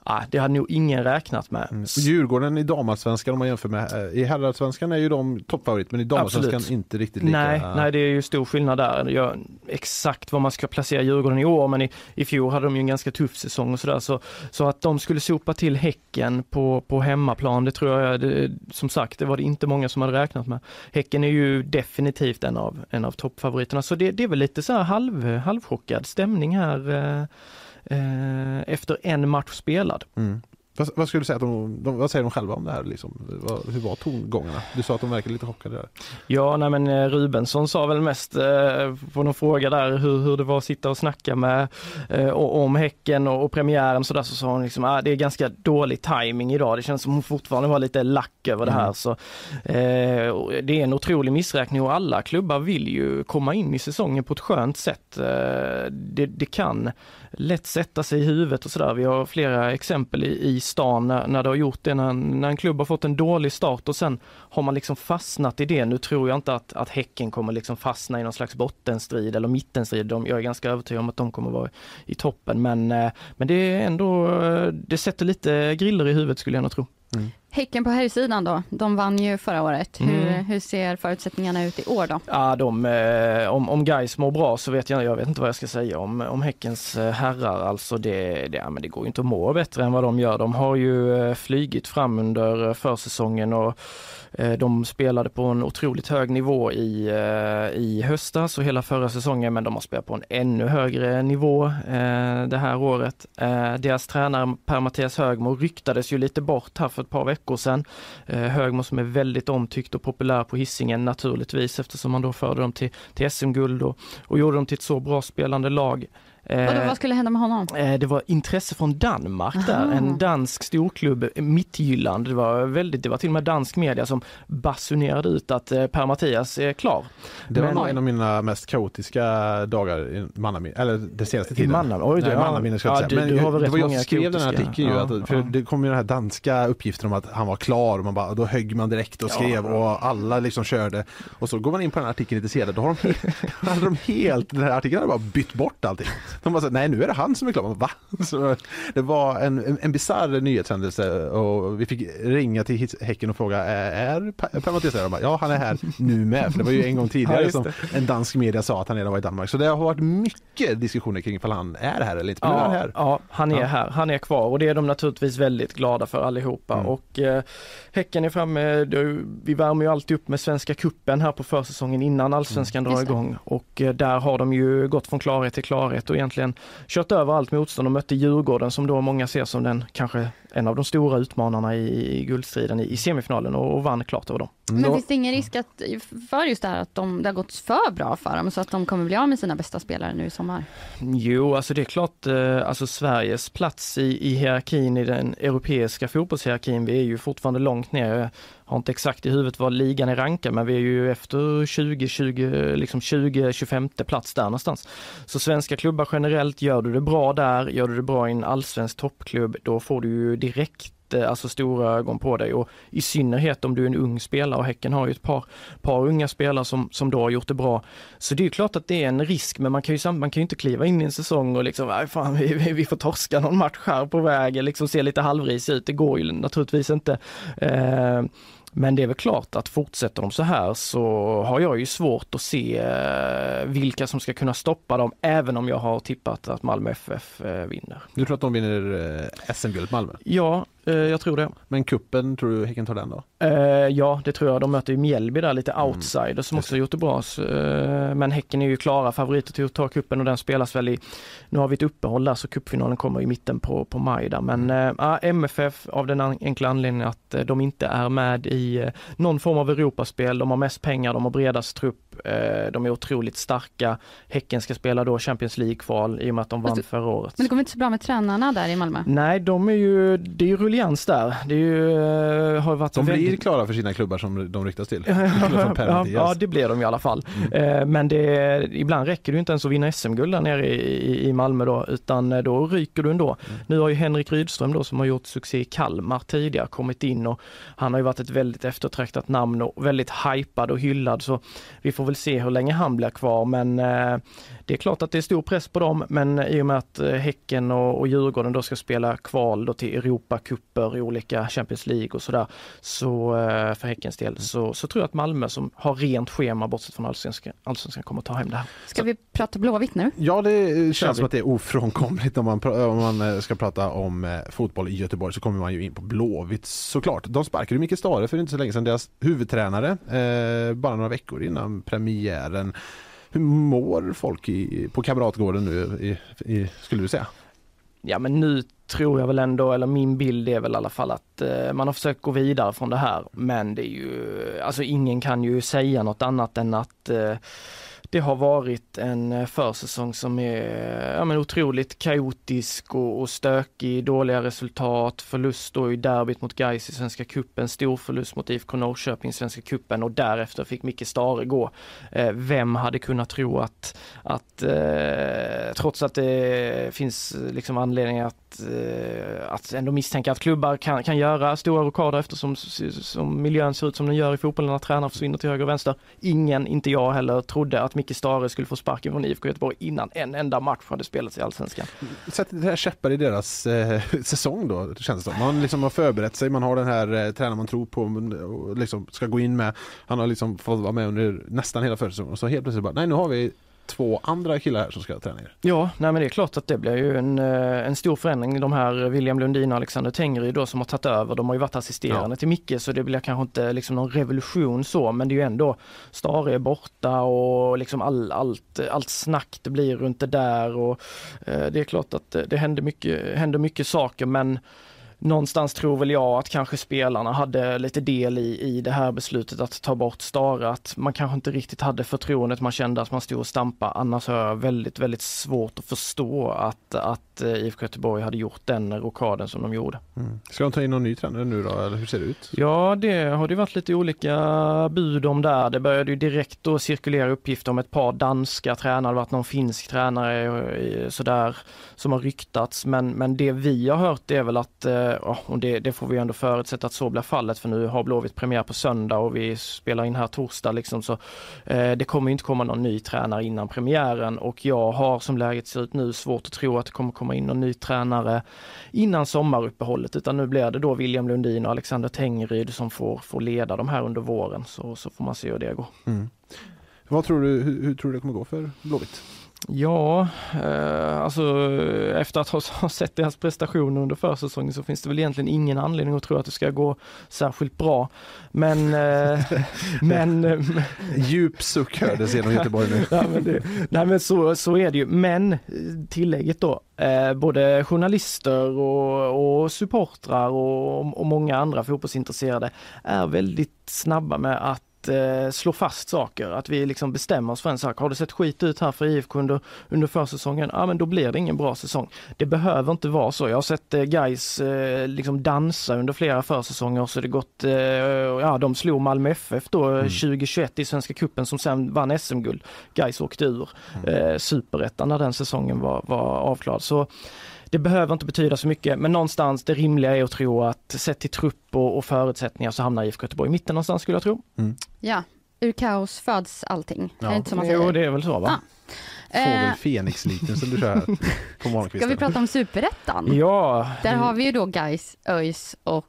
Ah, det hade nog ingen räknat med. Mm. Djurgården i damallsvenskan om man jämför med, eh, i herrallsvenskan är ju de toppfavorit men i damallsvenskan inte riktigt lika. Nej, nej, det är ju stor skillnad där. Jag, exakt var man ska placera Djurgården i år men i, i fjol hade de ju en ganska tuff säsong och sådär så, så att de skulle sopa till Häcken på, på hemmaplan det tror jag, det, som sagt det var det inte många som hade räknat med. Häcken är ju definitivt en av, en av toppfavoriterna så det, det är väl lite så här halv, halvchockad stämning här eh, eh, efter en match spelad. Mm. Vad, vad, skulle du säga att de, de, vad säger de själva om det här? Liksom? Vad, hur var tongångarna? Du sa att de verkade lite chockade där. Ja, nej men eh, Rubensson sa väl mest eh, på någon fråga där hur, hur det var att sitta och snacka med eh, om Häcken och, och premiären så där så sa hon liksom ah, det är ganska dålig timing idag. Det känns som hon fortfarande var lite lack över det här. Mm. Så, eh, det är en otrolig missräkning och alla klubbar vill ju komma in i säsongen på ett skönt sätt. Eh, det, det kan lätt sätta sig i huvudet och sådär. Vi har flera exempel i, i stan när, när det har gjort det, när, när en klubb har fått en dålig start och sen har man liksom fastnat i det. Nu tror jag inte att, att Häcken kommer liksom fastna i någon slags bottenstrid eller mittenstrid. De, jag är ganska övertygad om att de kommer vara i toppen men, eh, men det är ändå, eh, det sätter lite griller i huvudet skulle jag nog tro. Mm. Häcken på herrsidan då, de vann ju förra året. Hur, mm. hur ser förutsättningarna ut i år då? Ja, de, eh, om, om Gais mår bra så vet jag, jag vet inte vad jag ska säga om, om Häckens eh, herrar. Alltså det, det, ja, men det går inte att må bättre än vad de gör. De har ju eh, flygit fram under försäsongen och de spelade på en otroligt hög nivå i, i höstas och hela förra säsongen men de har spelat på en ännu högre nivå det här året. Deras tränare Per-Mattias Högmo ryktades ju lite bort här för ett par veckor sedan. Eh, Högmo som är väldigt omtyckt och populär på hissingen naturligtvis eftersom han då förde dem till, till SM-guld och, och gjorde dem till ett så bra spelande lag. Vadå, vad skulle hända med honom? Eh, det var intresse från Danmark där, Aha. en dansk storklubb, Midtjylland. Det var väldigt, det var till och med dansk media som basunerade ut att eh, Per-Mattias är klar. Det var en av mina mest kaotiska dagar i mannamin, eller den senaste tiden. I mannamin, oj, Nej, mannamin ska jag ja, säga. Men du, det var jag som skrev den här artikeln ju, att, för ja. det kom ju den här danska uppgiften om att han var klar och man bara, då högg man direkt och skrev ja. och alla liksom körde. Och så går man in på den här artikeln lite senare, då har de, hade de helt, den här artikeln hade bara bytt bort allting. De bara så, nej nu är det han som är klar. Va? Så det var en, en, en bisarr nyhetshändelse och vi fick ringa till Häcken och fråga är Per där? Ja han är här nu med. För det var ju en gång tidigare ja, som en dansk media sa att han redan var i Danmark. Så det har varit mycket diskussioner kring ifall han är här eller inte. Men ja, han är här. Ja han är ja. här. Han är kvar och det är de naturligtvis väldigt glada för allihopa. Mm. Och eh, Häcken är framme, vi värmer ju alltid upp med Svenska kuppen här på försäsongen innan allsvenskan mm. drar igång. Och eh, där har de ju gått från klarhet till klarhet och egentligen kört över allt motstånd och mötte Djurgården som då många ser som den kanske en av de stora utmanarna i, i guldstriden i, i semifinalen och, och vann klart över dem. Men då... finns det ingen risk att, för just det här att de, det har gått för bra för dem så att de kommer bli av med sina bästa spelare nu i sommar? Jo, alltså det är klart, eh, alltså Sveriges plats i, i hierarkin i den europeiska fotbollshierarkin, vi är ju fortfarande långt ner har inte exakt i huvudet vad ligan är rankad men vi är ju efter 20, 20, liksom 20, 25 plats där någonstans. Så svenska klubbar generellt, gör du det bra där, gör du det bra i en allsvensk toppklubb, då får du ju direkt eh, alltså stora ögon på dig och i synnerhet om du är en ung spelare och Häcken har ju ett par, par unga spelare som, som då har gjort det bra. Så det är klart att det är en risk men man kan ju, man kan ju inte kliva in i en säsong och liksom, nej fan vi, vi får torska någon match här på vägen, liksom se lite halvris ut. Det går ju naturligtvis inte. Eh, men det är väl klart att fortsätter de så här så har jag ju svårt att se eh, vilka som ska kunna stoppa dem, även om jag har tippat att Malmö FF eh, vinner. Du tror att de vinner eh, SM-guld Malmö? Ja, jag tror det. Men kuppen tror du Häcken tar den då? ja, det tror jag. De möter ju Mjällby där, lite outsiders mm. som också gjort det bra. men Häcken är ju klara favoriter till att ta kuppen och den spelas väl i, nu har vi ett uppehåll där så cupfinalen kommer i mitten på, på maj där. Men äh, MFF av den enkla anledningen att de inte är med i någon form av Europaspel. De har mest pengar, de har bredast trupp Eh, de är otroligt starka. Häcken ska spela då Champions League-kval i och med att de vann du, förra året. Men det går inte så bra med tränarna där i Malmö? Nej, de är ju, det är ju rullians där. Det är ju, eh, har varit de väldigt... blir klara för sina klubbar som de riktas till. ja, ja, det blir de i alla fall. Mm. Eh, men det, ibland räcker det inte ens att vinna SM-guld där nere i, i Malmö då, utan då ryker du ändå. Mm. Nu har ju Henrik Rydström då som har gjort succé i Kalmar tidigare kommit in och han har ju varit ett väldigt eftertraktat namn och väldigt hypad och hyllad så vi får Får väl se hur länge han blir kvar men eh, det är klart att det är stor press på dem men i och med att eh, Häcken och, och Djurgården då ska spela kval då till Europacuper i olika Champions League och sådär så eh, för Häckens del så, så tror jag att Malmö som har rent schema bortsett från allsvenskan, allsvenskan kommer ta hem det här. Ska vi prata Blåvitt nu? Ja det känns som att det är ofrånkomligt om man, om man ska prata om fotboll i Göteborg så kommer man ju in på Blåvitt såklart. De sparkade Micke Stare för inte så länge sedan, deras huvudtränare, eh, bara några veckor innan premiären. Hur mår folk i, på Kamratgården nu, i, i, skulle du säga? Ja men nu tror jag väl ändå, eller min bild är väl i alla fall att eh, man har försökt gå vidare från det här. Men det är ju, alltså ingen kan ju säga något annat än att eh, det har varit en eh, försäsong som är eh, ja, men otroligt kaotisk och, och stökig, dåliga resultat, förlust då i derbyt mot Gais i Svenska Kuppen, stor förlust mot IFK Norrköping i Svenska Kuppen och därefter fick Micke Stare gå. Eh, vem hade kunnat tro att, att eh, trots att det finns eh, liksom anledning att, eh, att ändå misstänka att klubbar kan, kan göra stora rockader eftersom som miljön ser ut som den gör i fotbollen, när tränare försvinner till höger och vänster. Ingen, inte jag heller, trodde att Micke Stare skulle få sparken från IFK Göteborg innan en enda match hade spelats i Allsvenskan. Sätter det här käppar i deras eh, säsong då, känns det som. Man liksom har förberett sig, man har den här eh, tränaren man tror på och liksom ska gå in med. Han har liksom fått vara med under nästan hela försäsongen och så helt plötsligt bara, nej nu har vi två andra killar här som ska träna er. Ja, nej men det är klart att det blir ju en, eh, en stor förändring. De här William Lundin och Alexander Tengryd då som har tagit över, de har ju varit assisterande ja. till Micke så det blir kanske inte liksom någon revolution så men det är ju ändå Stare är borta och liksom all, allt, allt snack det blir runt det där och eh, det är klart att det, det händer mycket, händer mycket saker men någonstans tror väl jag att kanske spelarna hade lite del i, i det här beslutet att ta bort Stare, att man kanske inte riktigt hade förtroendet, man kände att man stod och stampade. Annars har jag väldigt, väldigt svårt att förstå att, att eh, IFK Göteborg hade gjort den rockaden som de gjorde. Mm. Ska de ta in någon ny tränare nu då, eller hur ser det ut? Ja, det har det varit lite olika bud om där. Det började ju direkt då cirkulera uppgifter om ett par danska tränare, det varit någon finsk tränare sådär som har ryktats. Men, men det vi har hört är väl att eh, Eh, och det, det, får vi ändå förutsätta att så blir fallet för nu har Blåvitt premiär på söndag och vi spelar in här torsdag liksom så eh, det kommer inte komma någon ny tränare innan premiären och jag har som läget ser ut nu svårt att tro att det kommer komma in någon ny tränare innan sommaruppehållet utan nu blir det då William Lundin och Alexander Tengryd som får, får leda de här under våren så, så får man se hur det går. Mm. Vad tror du, hur, hur tror du det kommer gå för Blåvitt? Ja, eh, alltså efter att ha sett deras prestationer under försäsongen så finns det väl egentligen ingen anledning att tro att det ska gå särskilt bra. Men... Eh, men eh, Djup suck hördes genom Göteborg nu. ja, men det, nej men så, så är det ju, men tillägget då, eh, både journalister och, och supportrar och, och många andra fotbollsintresserade är väldigt snabba med att eh, slå fast saker, att vi liksom bestämmer oss för en sak. Har det sett skit ut här för IFK under, under försäsongen, ja men då blir det ingen bra säsong. Det behöver inte vara så. Jag har sett eh, guys eh, liksom dansa under flera försäsonger så det gått, eh, ja de slog Malmö FF då mm. 2021 i Svenska Kuppen som sen vann SM-guld. Guys åkte ur mm. eh, superettan när den säsongen var, var avklarad. Så det behöver inte betyda så mycket, men någonstans det rimliga är att tro att sett till trupp och, och förutsättningar så hamnar IFK Göteborg i mitten någonstans skulle jag tro. Ja, ur kaos föds allting. Ja. Är det inte som man Jo, säger? det är väl så va? Fågel Eh, Fenix-liten som du kör på Ska morgonkvisten. vi prata om superettan? Ja, Där har vi ju då Gais, ÖIS och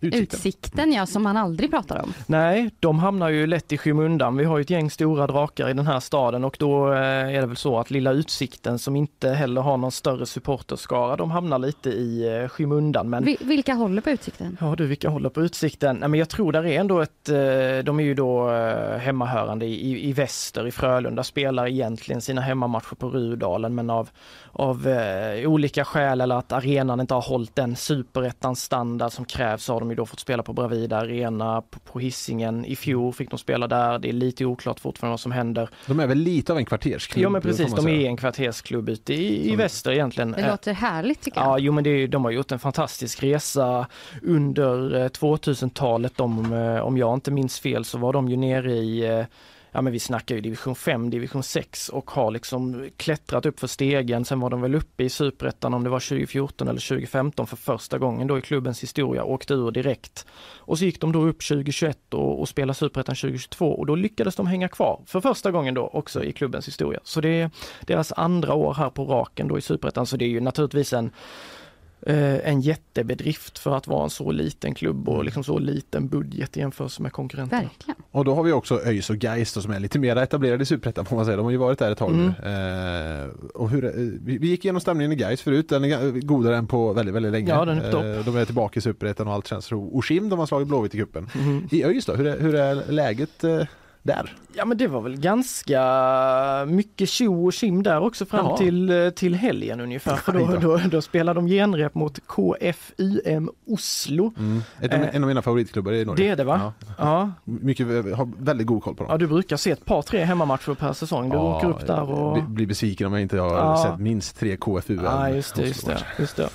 Utsikten. utsikten. ja, som man aldrig pratar om. Nej, de hamnar ju lätt i skymundan. Vi har ju ett gäng stora drakar i den här staden och då eh, är det väl så att Lilla Utsikten som inte heller har någon större supporterskara, de hamnar lite i eh, skymundan. Men Vi, vilka håller på utsikten? Ja du, vilka håller på Utsikten? Nej, men jag tror där är ändå ett, eh, de är ju då eh, hemmahörande i, i, i väster i Frölunda, spelar egentligen sina hemmamatcher på Rudalen men av, av eh, olika skäl eller att arenan inte har hållit den superettan standard som krävs har de ju då fått spela på Bravida Arena på, på Hisingen. I fjol fick de spela där, det är lite oklart fortfarande vad som händer. De är väl lite av en kvartersklubb? Ja men precis, de är en kvartersklubb ute i, i Som- väster egentligen. Det Eh, låter härligt tycker jag. Ja, jo men det, de har gjort en fantastisk resa under eh, 2000-talet. De, eh, om jag inte minns fel så var de ju nere i, eh, ja men vi snackar ju division 5, division 6 och har liksom klättrat upp för stegen. Sen var de väl uppe i superettan om det var 2014 eller 2015 för första gången då i klubbens historia, åkte ur direkt. Och så gick de då upp 2021 och, och spelade superettan 2022 och då lyckades de hänga kvar för första gången då också i klubbens historia. Så det är deras andra år här på raken då i superettan så det är ju naturligtvis en en jättebedrift för att vara en så liten klubb och liksom så liten budget i jämförelse med konkurrenterna. Verkligen. Och då har vi också ÖIS och Geist som är lite mer etablerade i Superettan får man säga. De har ju varit där ett tag nu. Mm. Eh, och hur, eh, vi gick igenom stämningen i Geist förut, den är godare än på väldigt, väldigt länge. Ja, den är. Eh, de är tillbaka i Superettan och allt känns ro. Oshim, de har slagit Blåvitt i cupen. Mhm. I ÖIS då, hur är, hur är läget eh, där? Ja men det var väl ganska mycket tjo och tjim där också fram Jaha. till, eh, till helgen ungefär. För då, då. då, spelade de genrep mot KFUM Oslo. Ett, av- Eh, en av mina favoritklubbar i Norge. Det är det va? Ja. Ja. Mycket, har väldigt god koll på dem. ja, du brukar se ett par tre hemmamatcher per säsong. Du åker upp där och... bli- Blir besviken om jag inte har Ja. sett minst tre KFU. Ja just det, just det, just det.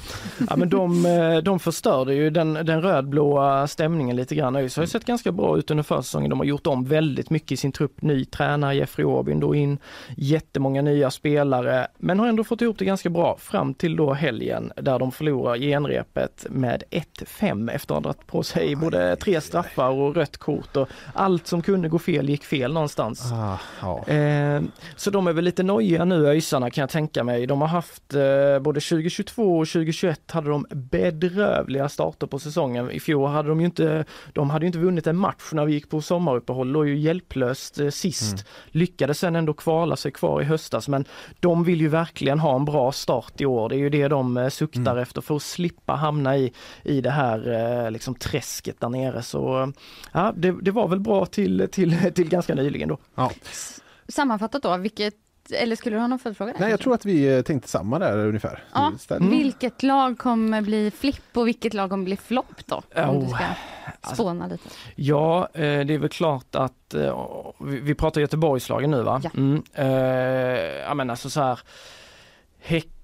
Ja men de, eh, de förstörde ju den, den rödblåa stämningen lite grann. ÖIS har ju sett ganska bra ut under försäsongen. De har gjort om väldigt mycket i sin trupp. Ny tränare Jeffrey Aubyn då in jättemånga nya spelare men har ändå fått ihop det ganska bra fram till då helgen där de förlorar genrepet med 1-5 efter att ha dragit på sig både tre straffar och rött kort och allt som kunde gå fel gick fel någonstans. Ah, ja. Eh, så de är väl lite nojiga nu ÖISarna kan jag tänka mig. De har haft eh, både 2022 och 2021 hade de bedrövliga starter på säsongen. I fjol hade de ju inte, de hade inte vunnit en match när vi gick på sommaruppehåll, låg ju hjälplöst eh, sist. Lyckades sen ändå kvala sig kvar i höstas men de vill ju verkligen ha en bra start i år. Det är ju det de eh, suktar efter för att slippa hamna i, i det här eh, liksom träsket där nere. Så ja, det, det var väl bra till, till, till ganska nyligen då. Ja. Sammanfattat då, vilket, eller skulle du ha någon följdfråga? där? Nej, jag tror att vi eh, tänkte samma där ungefär. Ja. Ställ- Vilket lag kommer bli flipp och vilket lag kommer bli flopp då? Om du Oh, ska alltså- spåna lite. Ja, eh, det är väl klart att eh, vi pratar Göteborgslagen nu va? Ja. Mm, eh, ja men alltså så här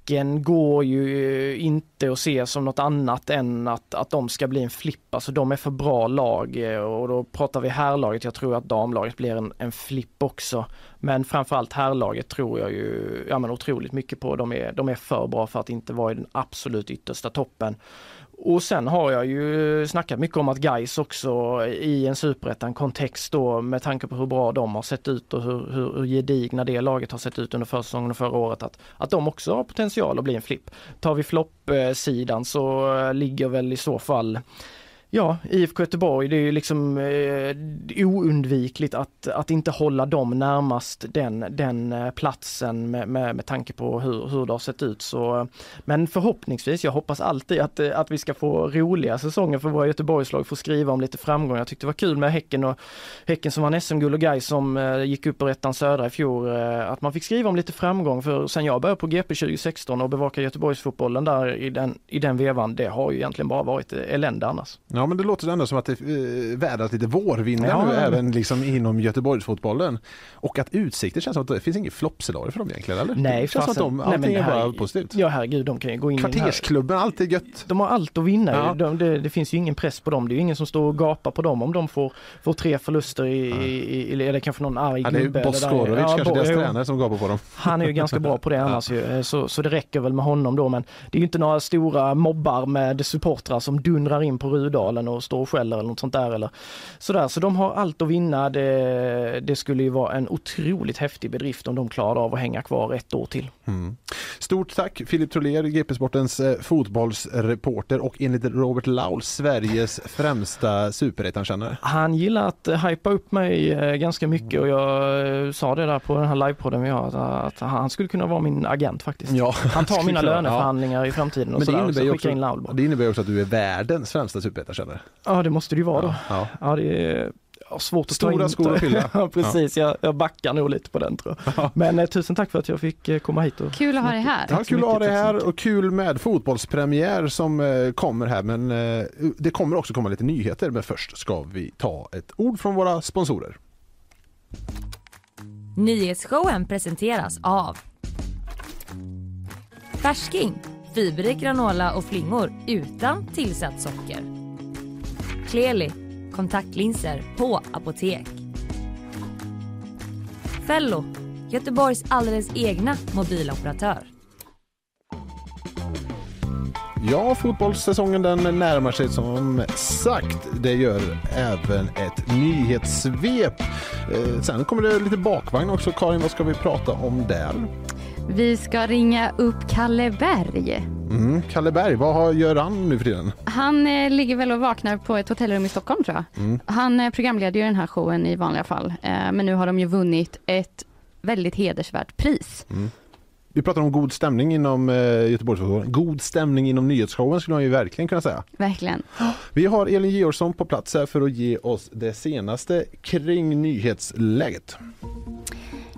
Häcken går ju eh, inte att se som något annat än att, att de ska bli en flipp. Alltså de är för bra lag eh, och då pratar vi herrlaget. Jag tror att damlaget blir en, en flipp också. Men framförallt herrlaget tror jag ju ja, men otroligt mycket på. De är, de är för bra för att inte vara i den absolut yttersta toppen. Och sen har jag ju snackat mycket om att Gais också i en superettan kontext då med tanke på hur bra de har sett ut och hur, hur, hur gedigna det laget har sett ut under försäsongen och förra året att, att de också har potential att bli en flipp. Tar vi floppsidan eh, så eh, ligger väl i så fall Ja, IFK Göteborg, det är ju liksom eh, oundvikligt att, att inte hålla dem närmast den, den eh, platsen med, med, med tanke på hur, hur det har sett ut. Så, eh, men förhoppningsvis, jag hoppas alltid att, eh, att vi ska få roliga säsonger för våra Göteborgslag, få skriva om lite framgång. Jag tyckte det var kul med Häcken och Häcken som vann SM-guld och Gais som eh, gick upp ur ettan södra i fjol, eh, att man fick skriva om lite framgång för sen jag började på GP 2016 och bevaka Göteborgsfotbollen där i den, i den vevan, det har ju egentligen bara varit elände annars. Ja, Ja men det låter ändå som att det eh, vädrat lite vårvindar Ja. nu även liksom inom Göteborgsfotbollen. Och att Utsikten känns som att det finns ingen floppscenario för dem egentligen eller? Nej, det känns som att de, Nej, allting är här- bara positivt. Ja herregud, de kan ju gå in Kvartersklubben, allt är gött. De har allt att vinna. Ja. De, det, det finns ju ingen press på dem. Det är ju ingen som står och gapar på dem om de får, får tre förluster i, i, i eller kanske någon arg Ja, det är ju gubbe. Boskorovic, Ja, kanske Bo- deras tränare som gapar på dem. Han är ju ganska bra på det annars ju, Eh, så, så det räcker väl med honom då men det är ju inte några stora mobbar med supportrar som dundrar in på Rudalen och står och skäller eller något sånt där eller sådär. Så de har allt att vinna. Det, det skulle ju vara en otroligt häftig bedrift om de klarade av att hänga kvar ett år till. Mm. Stort tack Filip Troler, GP Sportens eh, fotbollsreporter och enligt Robert Laul Sveriges främsta superettankännare. Han gillar att eh, hypa upp mig eh, ganska mycket och jag sa det där på den här livepodden vi har att, han skulle kunna vara min agent faktiskt. Ja, Han tar mina löneförhandlingar i framtiden och Men det sådär, och innebär, så skickar in Laul också, bara. det innebär också att du är världens främsta superettankännare. Ja det måste det ju vara då. Ja. Ja det är ja, svårt att Stora ta in. skor att fylla. ja precis, Jag, jag backar nog lite på den tror jag. Men eh, tusen tack för att jag fick eh, komma hit. Och... Kul att ha dig här. Ja, kul att ha dig här och kul med fotbollspremiär som eh, kommer här men eh, det kommer också komma lite nyheter men först ska vi ta ett ord från våra sponsorer. Nyhetsshowen presenteras av Färsking, fiberrik granola och flingor utan tillsatt socker. Kleli, kontaktlinser på apotek. Fello, Göteborgs alldeles egna mobiloperatör. Ja, fotbollssäsongen den närmar sig som sagt. Det gör även ett nyhetssvep. Eh, sen kommer det lite bakvagn också. Karin, vad ska vi prata om där? Vi ska ringa upp Kalle Berg. Mm, Kalle Berg, vad gör han nu för tiden? Han eh, ligger väl och vaknar på ett hotellrum i Stockholm tror jag. Mm. Han eh, programleder ju den här showen i vanliga fall. Eh, men nu har de ju vunnit ett väldigt hedersvärt pris. Vi pratar om god stämning inom eh, Göteborgsfotbollen. God stämning inom nyhetsshowen skulle man ju verkligen kunna säga. Verkligen. Vi har Elin Georgsson på plats här för att ge oss det senaste kring nyhetsläget.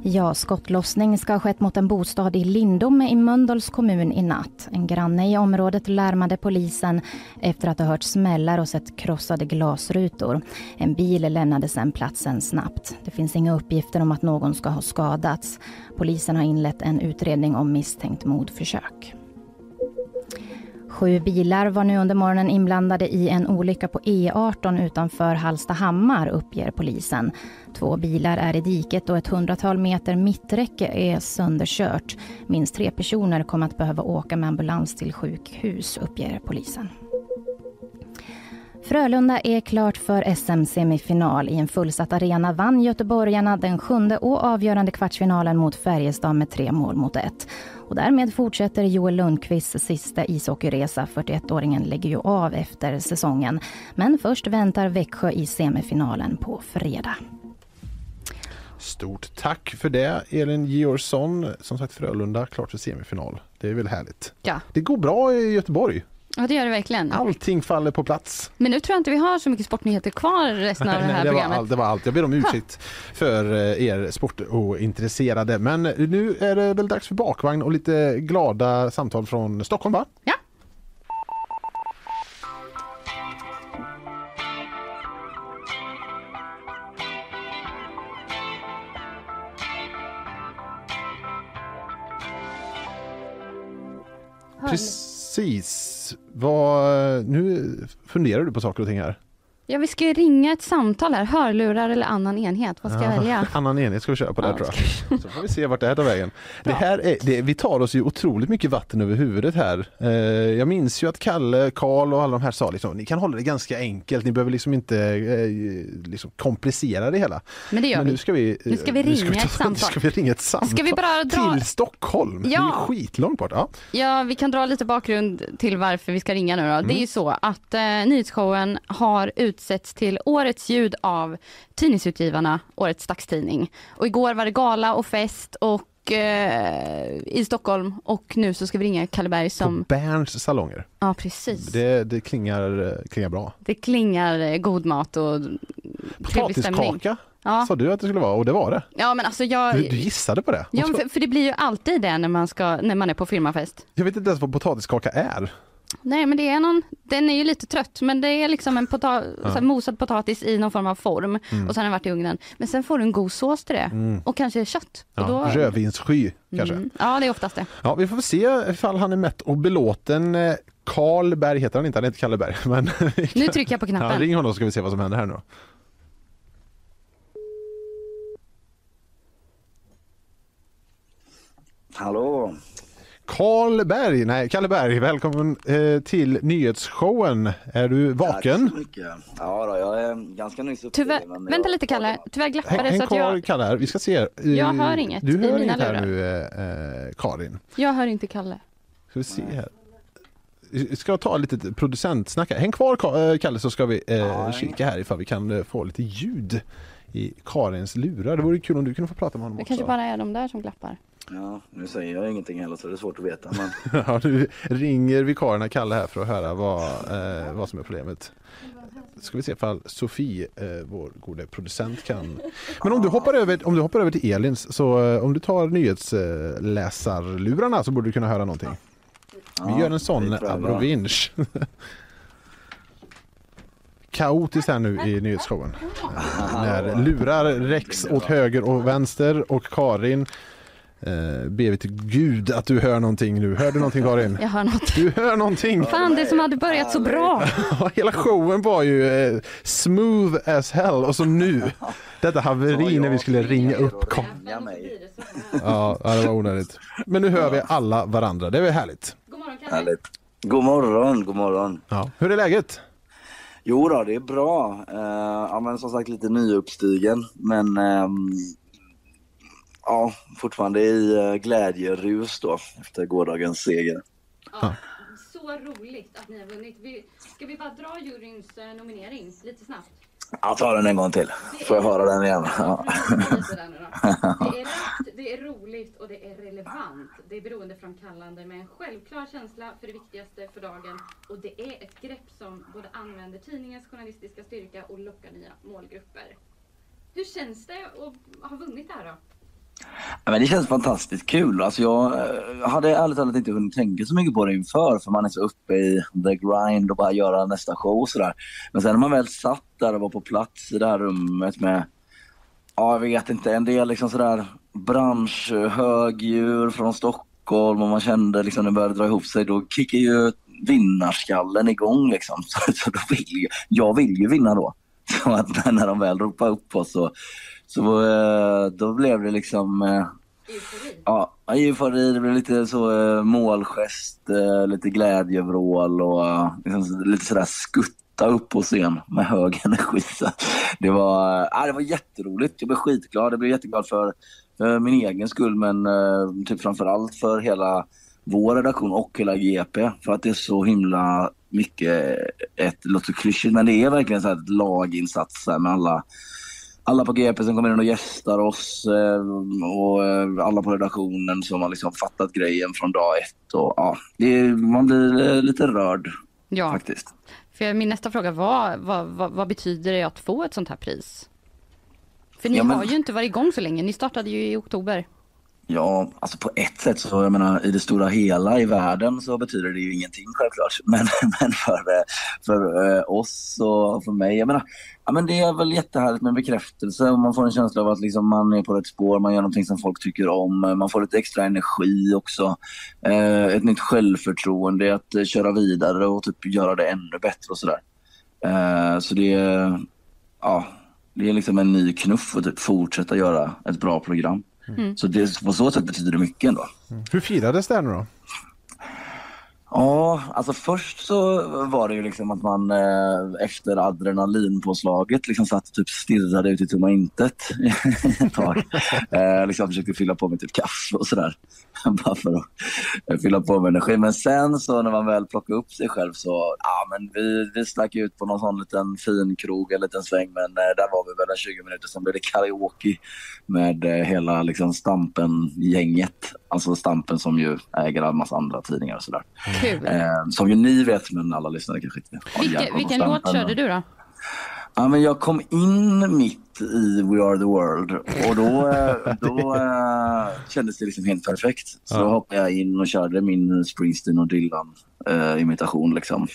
Ja, skottlossning ska ha skett mot en bostad i Lindome i Mölndals kommun i natt. En granne i området larmade polisen efter att ha hört smällar och sett krossade glasrutor. En bil lämnade sedan platsen snabbt. Det finns inga uppgifter om att någon ska ha skadats. Polisen har inlett en utredning om misstänkt mordförsök. Sju bilar var nu under morgonen inblandade i en olycka på E18 utanför Hallstahammar, uppger polisen. Två bilar är i diket och ett hundratal meter mitträcke är sönderkört. Minst tre personer kommer att behöva åka med ambulans till sjukhus, uppger polisen. Frölunda är klart för SM-semifinal. I en fullsatt arena vann göteborgarna den sjunde och avgörande kvartsfinalen mot Färjestad med tre mål mot ett. Och därmed fortsätter Joel Lundqvists sista ishockeyresa. 41-åringen lägger ju av efter säsongen. Men först väntar Växjö i semifinalen på fredag. Stort tack för det Elin Georgsson. Som sagt Frölunda klart för semifinal. Det är väl härligt. Ja. Det går bra i Göteborg. Ja, det gör det verkligen. Allting faller på plats. Men nu tror jag inte vi har så mycket sportnyheter kvar resten av det här det, var programmet. allt, det var allt. Jag ber om ursäkt för eh, er sportointresserade. Men nu är det väl dags för bakvagn och lite glada samtal från Stockholm va? Ja. Precis. Vad, eh, nu funderar du på saker och ting här. Ja, vi ska ju ringa ett samtal här. Hörlurar eller annan enhet. Vad ska jag Ja, välja? Annan enhet ska vi köra på där Ja, tror jag. Så får vi se vart det här tar vägen. Det här är, det, vi tar oss ju otroligt mycket vatten över huvudet här. Eh, jag minns ju att Kalle, Karl och alla de här sa liksom, ni kan hålla det ganska enkelt, ni behöver liksom inte eh, liksom komplicera det hela. Men det gör Men vi. nu ska vi, Nu ska vi eh, ringa ta- ett samtal. Ska vi ringa ett samtal. Ska vi bara dra- Till Stockholm? Det är Ja. skitlångt bort. Ja. Ja, vi kan dra lite bakgrund till varför vi ska ringa nu då. Mm. Det är ju så att eh, nyhetsshowen har utsetts till Årets ljud av Tidningsutgivarna, Årets dagstidning. Och igår var det gala och fest och eh, i Stockholm och nu så ska vi ringa Kalle Berg På som, Berns salonger. ja precis. Det, Det, det klingar, eh, klingar bra. klingar eh, god mat och trevlig stämning. Ja. sa du att det skulle vara och det var det. ja, men alltså jag... Du, du gissade på det. Ja, för, för det blir ju alltid det när man, ska, när man är på firmafest. Jag vet inte ens vad potatiskaka är. Nej men det är någon, den är ju lite trött men det är liksom en pota- Ja. mosad potatis i någon form av form Mm. och sen har den varit i ugnen. Men sen får du en god sås till det Mm. och kanske kött. Och Ja, då, rödvinssky kanske. Mm. Ja det är oftast det. Ja, vi får se ifall han är mätt och belåten. Eh, Karl Berg heter han inte, han heter Kalle Berg. Men Nu trycker jag på ja, knappen. ring honom så ska vi se vad som händer här nu. Hallå! Karl Berg, nej Kalle Berg, välkommen eh, till nyhetsshowen. Är du vaken? Tack så mycket. Ja, då, jag är ganska nyss uppe. Tyvärr, men vänta jag- lite Kalle, tyvärr glappar det så häng att kvar jag, Kalle här, vi ska se. Eh, Jag hör inget Du i hör mina inget här nu eh, eh, Karin. jag hör inte Kalle. Ska vi se här. Ska ta lite producentsnack här. Häng kvar Ka- Kalle så ska vi eh, kika här ifall vi kan få lite ljud i Karins lurar. Det vore kul om du kunde få prata med honom Det också. kanske bara är de där som glappar. Ja, nu säger jag ingenting heller så det är svårt att veta. Men... Ja, nu ringer vikarierna Kalle här för att höra vad, eh, vad som är problemet. Ska vi se ifall Sofie, eh, vår gode producent kan... Men om du hoppar över, om du hoppar över till Elins, så eh, om du tar nyhetsläsarlurarna så borde du kunna höra någonting. Vi Ja, gör en sån abrovinch. Kaotiskt här nu i nyhetsshowen. När lurar räcks åt höger och vänster och Karin eh, ber vi till Gud att du hör någonting nu. Hör du någonting Karin? Jag hör något. Du hör någonting! Fan det som hade börjat så bra. Hela showen var ju eh, smooth as hell och så nu detta haveri när vi skulle ringa upp Ka- Ja, mig. Ja, ja, det var onödigt. Men nu hör vi alla varandra, det är väl härligt. Härligt. God morgon, god morgon. Ja. Hur är läget? Jo då, det är bra. Uh, ja, men som sagt lite nyuppstigen. Men ehm, ja, fortfarande i uh, glädjerus då efter gårdagens seger. Så roligt att ni har vunnit. Vi, ska vi bara dra juryns eh, nominering lite snabbt? Jag tar den en gång till. Får jag höra den igen? Ja. Det är rätt, det är roligt och det är relevant. Det är beroendeframkallande med en självklar känsla för det viktigaste för dagen. Och det är ett grepp som både använder tidningens journalistiska styrka och lockar nya målgrupper. Hur känns det att ha vunnit det här då? Ja, men det känns fantastiskt kul. Alltså jag eh, hade ärligt talat inte hunnit tänka så mycket på det inför för man är så uppe i the grind och bara göra nästa show och sådär. Men sen när man väl satt där och var på plats i det här rummet med, ja jag vet inte, en del liksom sådär branschhögdjur från Stockholm och man kände liksom när det började dra ihop sig, då kickar ju vinnarskallen igång liksom. Så, så då vill ju, jag vill ju vinna då. Så att när de väl ropade upp oss så, så eh, då blev det liksom eh, Ja, eufori. Det blev lite så eh, målgest, lite glädjevrål och liksom, lite sådär skutta upp på scen med hög energi. Så det, var, ja, det var jätteroligt. Jag blev skitglad. Jag blev jätteglad för, min egen skull men typ framförallt för hela vår redaktion och hela GP. För att det är så himla mycket, ett det låter klyschigt men det är verkligen så här ett laginsats med alla alla på GP som kommer in och gästar oss eh, och eh, alla på redaktionen som har liksom fattat grejen från dag ett. Och, ja, det man blir eh, lite rörd Ja, faktiskt. för min nästa fråga var vad, vad, vad betyder det att få ett sånt här pris? För ni Ja, men- har ju inte varit igång så länge. Ni startade ju i oktober. Ja, alltså på ett sätt så, jag menar i det stora hela i världen så betyder det ju ingenting självklart. Men, men för, för eh, oss och för mig, jag menar, ja men det är väl jättehärligt med bekräftelse och man får en känsla av att liksom man är på rätt spår, man gör någonting som folk tycker om, man får lite extra energi också. Eh, ett nytt självförtroende att eh, köra vidare och typ göra det ännu bättre och sådär. Eh, så det är, ja, det är liksom en ny knuff att typ fortsätta göra ett bra program. Mm. Så det, på så sätt betyder det mycket ändå. Hur firades det nu då? Ja, alltså först så var det ju liksom att man eh, efter adrenalinpåslaget liksom satt och typ stirrade ut i tomma intet ett tag. Eh, liksom försökte fylla på med typ kaffe och sådär. Bara för att eh, fylla på med energi. Men sen så när man väl plockade upp sig själv så, ja men vi, vi stack ut på någon sån liten fin krog en liten sväng. Men eh, där var vi väl en 20 minuter. Sen blev det karaoke med eh, hela liksom Stampen-gänget. Alltså Stampen som ju äger en massa andra tidningar och sådär. Kul. Eh, som ju ni vet, men alla lyssnare kanske inte har Vilke, vilken låt körde du då? Ja, men jag kom in mitt i We Are The World och då, eh, då eh, kändes det liksom helt perfekt. Så Ja. då hoppade jag in och körde min Springsteen och Dylan eh, imitation liksom.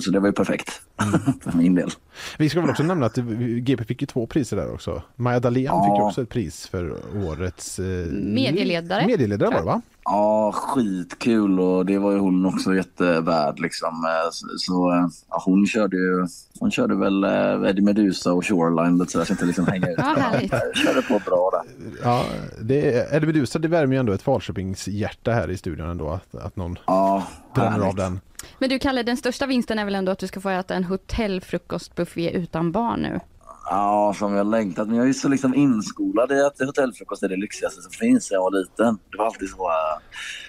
Så det var ju perfekt för min del. Vi ska väl också nämna att GP fick ju två priser där också. Maja Dalén fick ju Ja. också ett pris för årets... Eh, Medieledare. Medieledare var det va? Ja, skitkul och det var ju hon också jättevärd liksom. Eh, Så, eh, ja, hon körde ju, hon körde väl eh, Eddie Meduza och Shoreline lite sådär så att inte liksom hänga ut. Ja, härligt. Körde på bra där. Ja, det Eddie Meduza, det värmer ju ändå ett Falköpings hjärta här i studion ändå att, att någon Ja, bränner av den. Men du Kalle, den största vinsten är väl ändå att du ska få äta en hotellfrukostbuffé utan barn nu? Ja, som jag längtat. Men jag är ju så liksom inskolad i att hotellfrukost är det lyxigaste som finns när jag var liten. Det var alltid så... äh,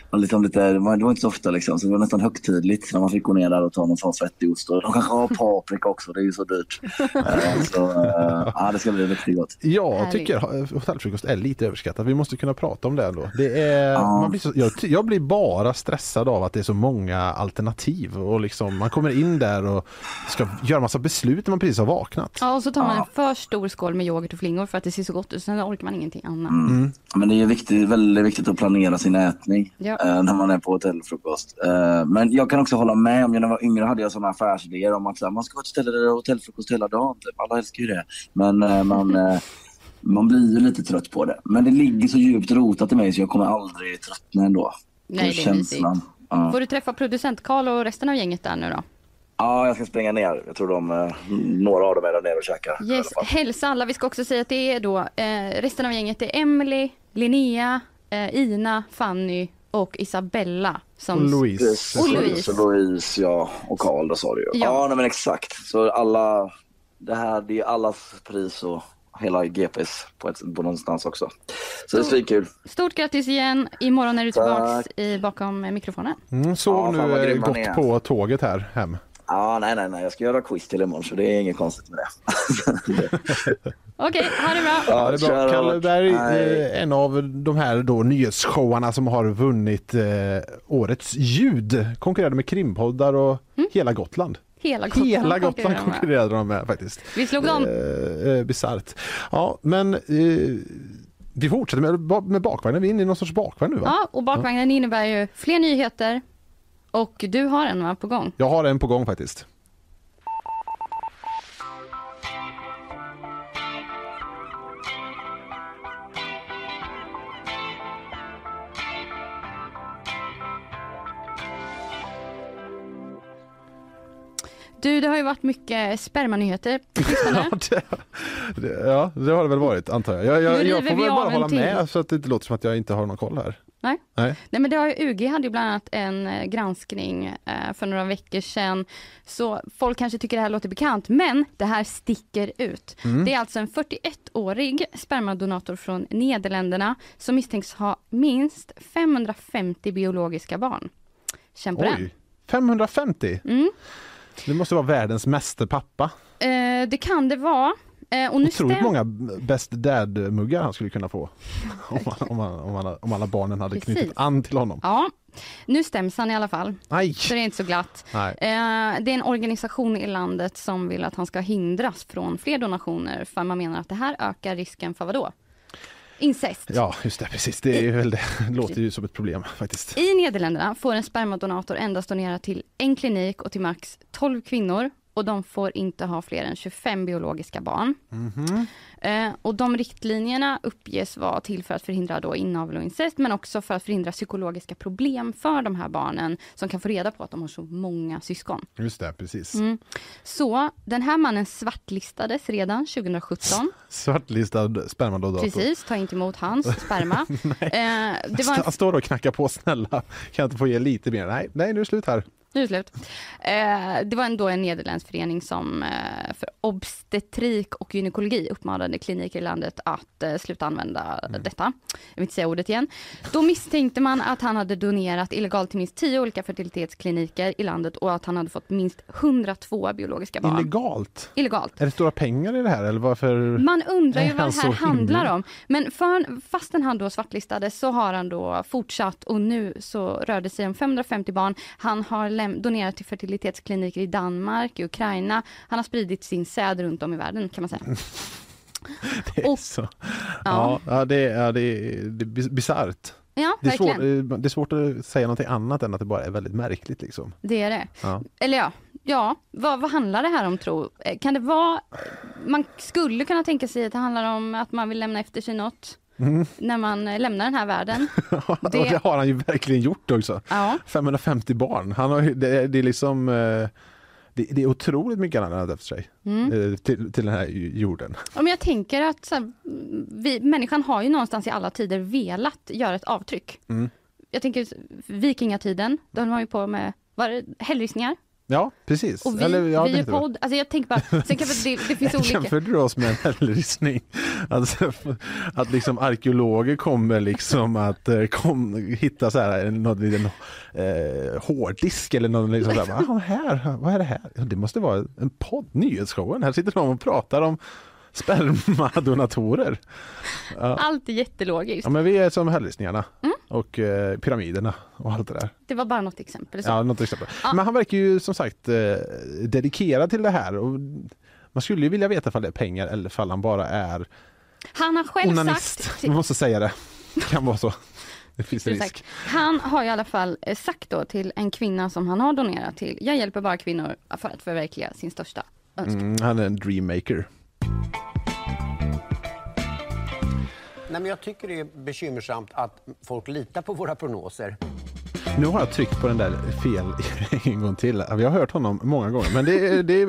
var liksom lite, det var det var inte så ofta liksom, så det var nästan högtidligt när man fick gå ner där och ta någon sån svettig ost. Och de kanske har paprika också, det är ju så dyrt. Eh, så äh, ja, det ska bli riktigt gott. Jag tycker eh, hotellfrukost är lite överskattat. Vi måste kunna prata om det ändå. Det är, Ja. man blir så, jag, jag blir bara stressad av att det är så många alternativ och liksom man kommer in där och ska göra massa beslut när man precis har vaknat. Ja, och så tar man Ja. en för stor skål med yoghurt och flingor för att det ser så gott ut, sen orkar man ingenting annat. Mm. Men det är viktigt, väldigt viktigt att planera sin ätning Ja. Eh, när man är på hotellfrukost. Eh, men jag kan också hålla med om, när jag var yngre hade jag sådana affärsidéer om att man ska ha ett ställe där det är hotellfrukost hela dagen. Typ. Alla älskar ju det. Men eh, man, eh, man blir ju lite trött på det. Men det ligger så djupt rotat i mig så jag kommer aldrig tröttna ändå. Nej, det är mysigt. Ja. Får du träffa producent Karl och resten av gänget där nu då? ja, jag ska springa ner. Jag tror de, eh, några av dem är där nere och käkar. Yes, hälsa alla. Vi ska också säga att det är då eh, resten av gänget. Är Emily, Linnea, eh, Ina, Fanny och Isabella. Som Och Louise. Precis, Och Louise. Så Louise, ja. Och Karl, då sa du ju. Ja. Ja, nej, men exakt. Så alla, det här, det är allas pris och hela GPs på, ett, på någonstans också. Så det är svinkul. Stort grattis igen. Imorgon är du tillbaks i, bakom mikrofonen. Mm, sov Ja, nu gott på tåget här hem. Ja, nej, nej, nej. Jag ska göra quiz till imorgon så det är inget konstigt med det. Okej, ha det bra. Ja, det är bra. Kalle. Berg, eh, en av de här då nyhetsshowarna som har vunnit eh, årets ljud. Konkurrerade med krimpoddar och hela Gotland. Hela Gotland, Hela Gotland konkurrerade de med faktiskt. Vi slog dem. Eh, eh, Bisarrt. Ja, men eh, vi fortsätter med, med bakvagnen. Vi är inne i någon sorts bakvagn nu va? Ja, och bakvagnen innebär ju fler nyheter. Och du har en va, på gång. Jag har en på gång faktiskt. Du, det har ju varit mycket spermanyheter på sistone. Ja det, ja, det har det väl varit antar jag. Jag, jag, jag får väl bara hålla till. med så att det inte låter som att jag inte har någon koll här. Nej. Nej. Nej men det har ju, UG hade ju bland annat en eh, granskning eh, för några veckor sedan. Så folk kanske tycker det här låter bekant, men det här sticker ut. Mm. Det är alltså en 41-årig spermadonator från Nederländerna som misstänks ha minst 550 biologiska barn. Känn på den. Oj, 550? Mm. Det måste vara världens meste pappa. Eh, det kan det vara. Eh, och nu Otroligt stäm- många best dad-muggar han skulle kunna få. Om, man, om, man, om, alla, om alla barnen hade Precis. knutit an till honom. Ja, nu stäms han i alla fall. Aj! Så det är inte så glatt. Eh, det är en organisation i landet som vill att han ska hindras från fler donationer för man menar att det här ökar risken för vadå? Incest. Ja, just det, precis. Det, är väl det. det låter ju som ett problem faktiskt. I Nederländerna får en spermadonator endast donera till en klinik och till max 12 kvinnor och de får inte ha fler än 25 biologiska barn. Mhm. Eh, och de riktlinjerna uppges vara till för att förhindra då inavel och incest men också för att förhindra psykologiska problem för de här barnen som kan få reda på att de har så många syskon. Just det, precis. Mm. Så den här mannen svartlistades redan 2017. Svartlistad spermadonator. Precis, ta inte emot hans sperma. eh, det var en Han står och knackar på, snälla. Kan jag inte få ge lite mer? Nej, nej nu är det slut här. Nu är det slut. Eh, det var ändå en nederländsk förening som eh, för obstetrik och gynekologi uppmanade kliniker i landet att eh, sluta använda detta. Jag vill inte säga ordet igen. Då misstänkte man att han hade donerat illegalt till minst 10 olika fertilitetskliniker i landet och att han hade fått minst 102 biologiska barn. Illegalt? Illegalt. Är det stora pengar i det här eller varför? Man undrar ju vad det här handlar himla- om. Men för, fastän han då svartlistades så har han då fortsatt och nu så rör det sig om 550 barn. Han har läm- donerat till fertilitetskliniker i Danmark, i Ukraina. Han har spridit sin säd runt om i världen kan man säga. Det är så. Ja, ja, det, är- det är, det är bisarrt. Ja, Det är, svårt, eh, det är svårt att säga någonting annat än att det bara är väldigt märkligt. Liksom. Det är det. Ja. Eller ja, ja vad, vad handlar det här om tro? Eh, Kan det vara, man skulle kunna tänka sig att det handlar om att man vill lämna efter sig något Mm. när man eh, lämnar den här världen. Och det har han ju verkligen gjort också. Ja. 550 barn. Han har, det, är- det är liksom eh, det, det är otroligt mycket han har lämnat efter sig Mm. eh, till, till den här jorden. Men jag tänker att så här, vi, människan har ju någonstans i alla tider velat göra ett avtryck. Mm. Jag tänker vikingatiden, då höll man ju på med var det hällristningar. Ja, precis. Och vi, Eller, ja, vi är podd, alltså jag tänker bara, sen kan det, det finns olika. Jämförde du oss med en hällristning? Alltså, att liksom arkeologer kommer liksom att eh, kom, hitta så här, någon liten eh, hårddisk eller någon liksom så här, ah, här, vad är det här? Det måste vara en podd, nyhetsshowen. Här sitter de och pratar om spermadonatorer. Allt är jättelogiskt. ja, men vi är som hällristningarna Mm. Och eh, pyramiderna och allt det där. Det var bara något exempel. Så. Ja, något exempel. Ja. Men han verkar ju som sagt eh, dedikerad till det här. Och man skulle ju vilja veta ifall det är pengar eller ifall han bara är Han har själv onanist. sagt, Man måste säga det. Det kan vara så. Det finns Skulle risk. Han har i alla fall eh, sagt då till en kvinna som han har donerat till, jag hjälper bara kvinnor för att förverkliga sin största önskan. Mm, han är en dreammaker. Nej, men jag tycker det är bekymmersamt att folk litar på våra prognoser. Nu har jag tryckt på den där fel en gång till. Vi har hört honom många gånger. Men det, det,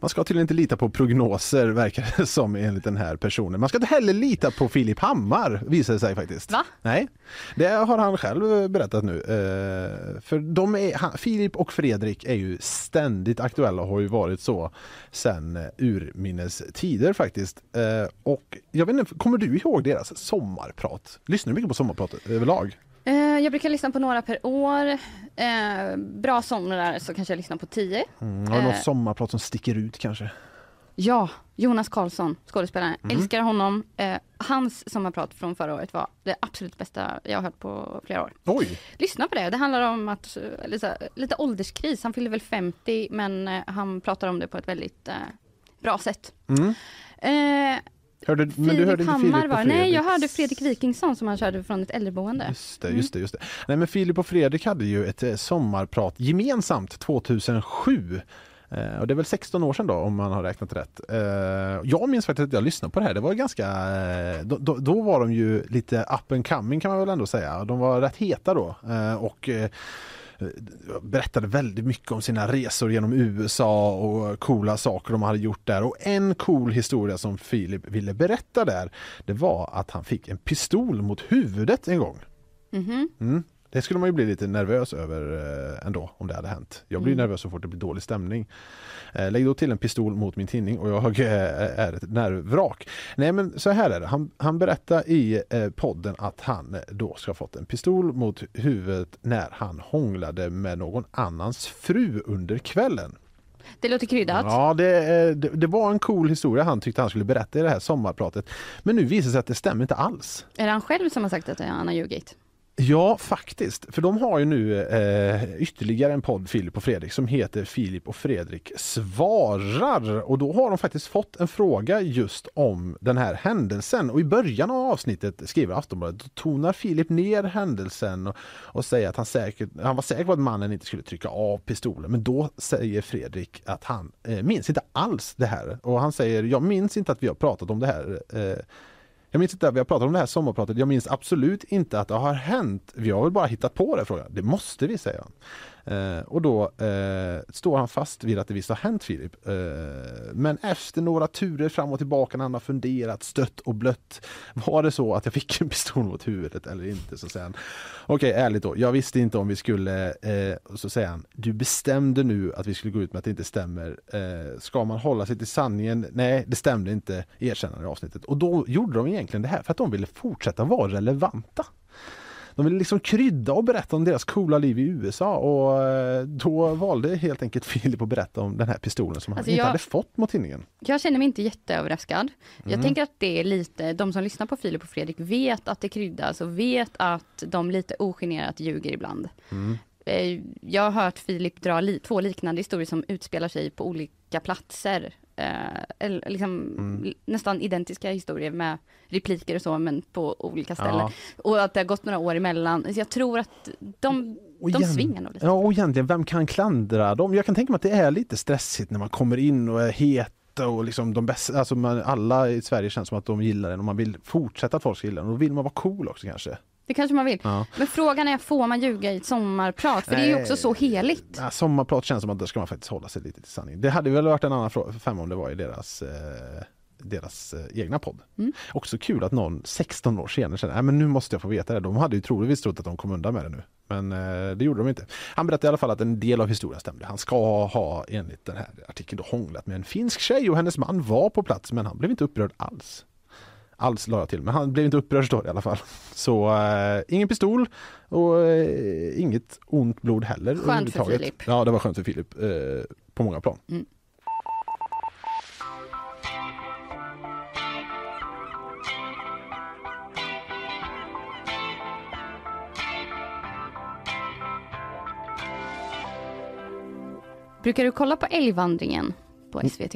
man ska tydligen inte lita på prognoser verkar det som enligt den här personen. Man ska inte heller lita på Filip Hammar visar det sig faktiskt. Va? Nej, det har han själv berättat nu. Eh, för de är, han, Filip och Fredrik är ju ständigt aktuella och har ju varit så sedan eh, urminnes tider faktiskt. Eh, och jag vet inte, kommer du ihåg deras sommarprat? Lyssnar du mycket på sommarprat överlag? Eh, jag brukar lyssna på några per år. Eh, bra somrar så kanske jag lyssnar på tio. Mm, har du något Eh. sommarprat som sticker ut kanske? Ja, Jonas Karlsson, skådespelaren. Mhm. Älskar honom. Eh, hans sommarprat från förra året var det absolut bästa jag har hört på flera år. Oj! Lyssna på det. Det handlar om att, lite, lite ålderskris. Han fyller väl 50 men han pratar om det på ett väldigt eh, bra sätt. Mm. Eh, Hörde, men du Filip hörde inte Hammar Filip var? Nej, jag hörde Fredrik Wikingsson som han körde från ett äldreboende. Just det, just det, just det. Nej men Filip och Fredrik hade ju ett eh, sommarprat gemensamt 2007. Eh, och det är väl 16 år sedan då om man har räknat rätt. Eh, jag minns faktiskt att jag lyssnade på det här. Det var ganska, eh, då, då, då var de ju lite up and coming kan man väl ändå säga. De var rätt heta då. Och berättade väldigt mycket om sina resor genom USA och coola saker de hade gjort där. Och en cool historia som Filip ville berätta där, det var att han fick en pistol mot huvudet en gång. Mhm. Mm. Det skulle man ju bli lite nervös över eh, ändå om det hade hänt. Jag blir Mm. nervös så fort det blir dålig stämning. Eh, lägg då till en pistol mot min tinning och jag är ett nervvrak. Nej men så här är det, han, han berättar i eh, podden att han då ska ha fått en pistol mot huvudet när han hånglade med någon annans fru under kvällen. Det låter kryddat. Ja, det, det, det var en cool historia han tyckte han skulle berätta i det här sommarpratet. Men nu visar det sig att det stämmer inte alls. Är det han själv som har sagt att han har ljugit? Ja, faktiskt. För de har ju nu eh, ytterligare en podd, Filip och Fredrik, som heter Filip och Fredrik svarar. Och då har de faktiskt fått en fråga just om den här händelsen. Och i början av avsnittet skriver Aftonbladet, då tonar Filip ner händelsen och, och säger att han, säkert, han var säker på att mannen inte skulle trycka av pistolen. Men då säger Fredrik att han eh, minns inte alls det här. Och han säger, jag minns inte att vi har pratat om det här eh, jag minns inte att vi har pratat om det här sommarpratet. Jag minns absolut inte att det har hänt. Vi har väl bara hittat på det, frågan. Det måste vi, säger han. Eh, och då eh, står han fast vid att det visst har hänt Filip. Eh, men efter några turer fram och tillbaka när han har funderat, stött och blött. Var det så att jag fick en pistol mot huvudet eller inte? Så säger han. Okej, ärligt då. Jag visste inte om vi skulle, eh, så säger han. Du bestämde nu att vi skulle gå ut med att det inte stämmer. Eh, ska man hålla sig till sanningen? Nej, det stämde inte. Erkännande i avsnittet. Och då gjorde de egentligen det här för att de ville fortsätta vara relevanta. De ville liksom krydda och berätta om deras coola liv i USA och eh, då valde helt enkelt Filip att berätta om den här pistolen som han Alltså inte jag- hade fått mot tidningen. Jag känner mig inte jätteöverraskad. Jag Mm. tänker att det är lite, de som lyssnar på Filip och Fredrik vet att det kryddas och vet att de lite ogenerat ljuger ibland. Mm. Eh, Jag har hört Filip dra li, två liknande historier som utspelar sig på olika platser. Eh, liksom Mm. nästan identiska historier med repliker och så, men på olika ställen. Ja. Och att det har gått några år emellan. Så jag tror att de, Och de igen- svingar nog lite. Ja, och egentligen, vem kan klandra dem? Jag kan tänka mig att det är lite stressigt när man kommer in och är het och liksom de bästa, alltså man, alla i Sverige känns som att de gillar den och man vill fortsätta att folk ska gilla den. Och då vill man vara cool också kanske. Det kanske man vill. Ja. Men frågan är, får man ljuga i ett sommarprat? För det är ju Nej. också så heligt. Ja, sommarprat känns som att där ska man faktiskt hålla sig lite till sanning. Det hade väl varit en annan fråga femma om det var i deras, eh, deras eh, egna podd. Mm. Också kul att någon 16 år senare känner att men nu måste jag få veta det. De hade ju troligtvis trott att de kom undan med det nu. Men eh, det gjorde de inte. Han berättade i alla fall att en del av historien stämde. Han ska ha enligt den här artikeln då hånglat med en finsk tjej och hennes man var på plats men han blev inte upprörd alls. Alls la jag till, men han blev inte upprörd står det i alla fall. Så eh, ingen pistol och eh, inget ont blod heller. Skönt för. Filip. Ja, det var skönt för Filip eh, på många plan. Mm. Brukar du kolla på älgvandringen på SVT?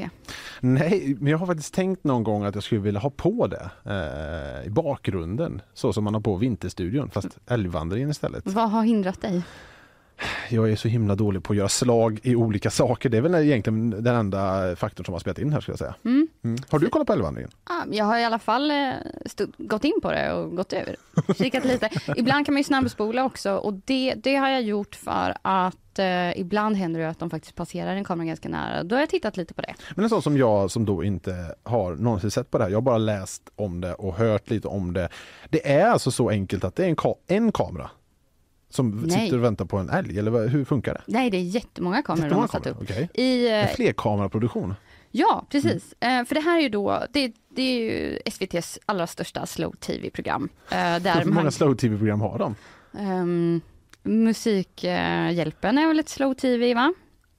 Nej, men jag har faktiskt tänkt någon gång att jag skulle vilja ha på det eh, i bakgrunden. Så som man har på Vinterstudion, fast älgvandringen istället. Vad har hindrat dig? Jag är så himla dålig på att göra slag i olika saker. Det är väl egentligen den enda faktorn som har spelat in här skulle jag säga. Mm. Mm. Har du kollat på älgvandringen? Ah, jag har i alla fall eh, stod, gått in på det och gått över. Kikat lite. Ibland kan man ju snabbspola också och det, det har jag gjort för att eh, ibland händer det att de faktiskt passerar en kamera ganska nära. Då har jag tittat lite på det. Men en sån som jag som då inte har någonsin sett på det här. Jag har bara läst om det och hört lite om det. Det är alltså så enkelt att det är en, ka- en kamera som Nej. sitter och väntar på en älg eller hur funkar det? Nej, det är jättemånga kameror de har satt upp. Okej. I, eh, En flerkameraproduktion. Ja, precis. Eh, för det här är ju då, det, det är ju SVTs allra största slow tv-program. Eh, Hur många man, slow tv-program har de? ehm, Musikhjälpen är väl ett slow tv, va?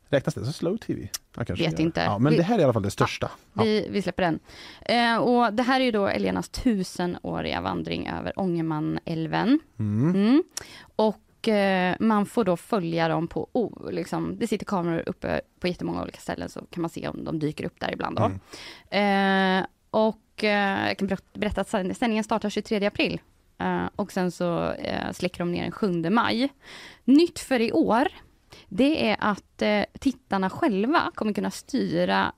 Räknas det som slow tv? Ja, kanske Vet inte. Ja, men Vi- det här är i alla fall det största. Ja. Vi, vi släpper den. Eh, och det här är ju då älgarnas tusenåriga vandring över Ångermanälven. Mm. Mm. Och eh, man får då följa dem på, oh, liksom, det sitter kameror uppe på jättemånga olika ställen så kan man se om de dyker upp där ibland då. Eh, och eh, jag kan berätt- berätta att sänd- sändningen startar 23 april. Eh, och sen så eh, släcker de ner den 7 maj. Nytt för i år, det är att tittarna själva kommer kunna styra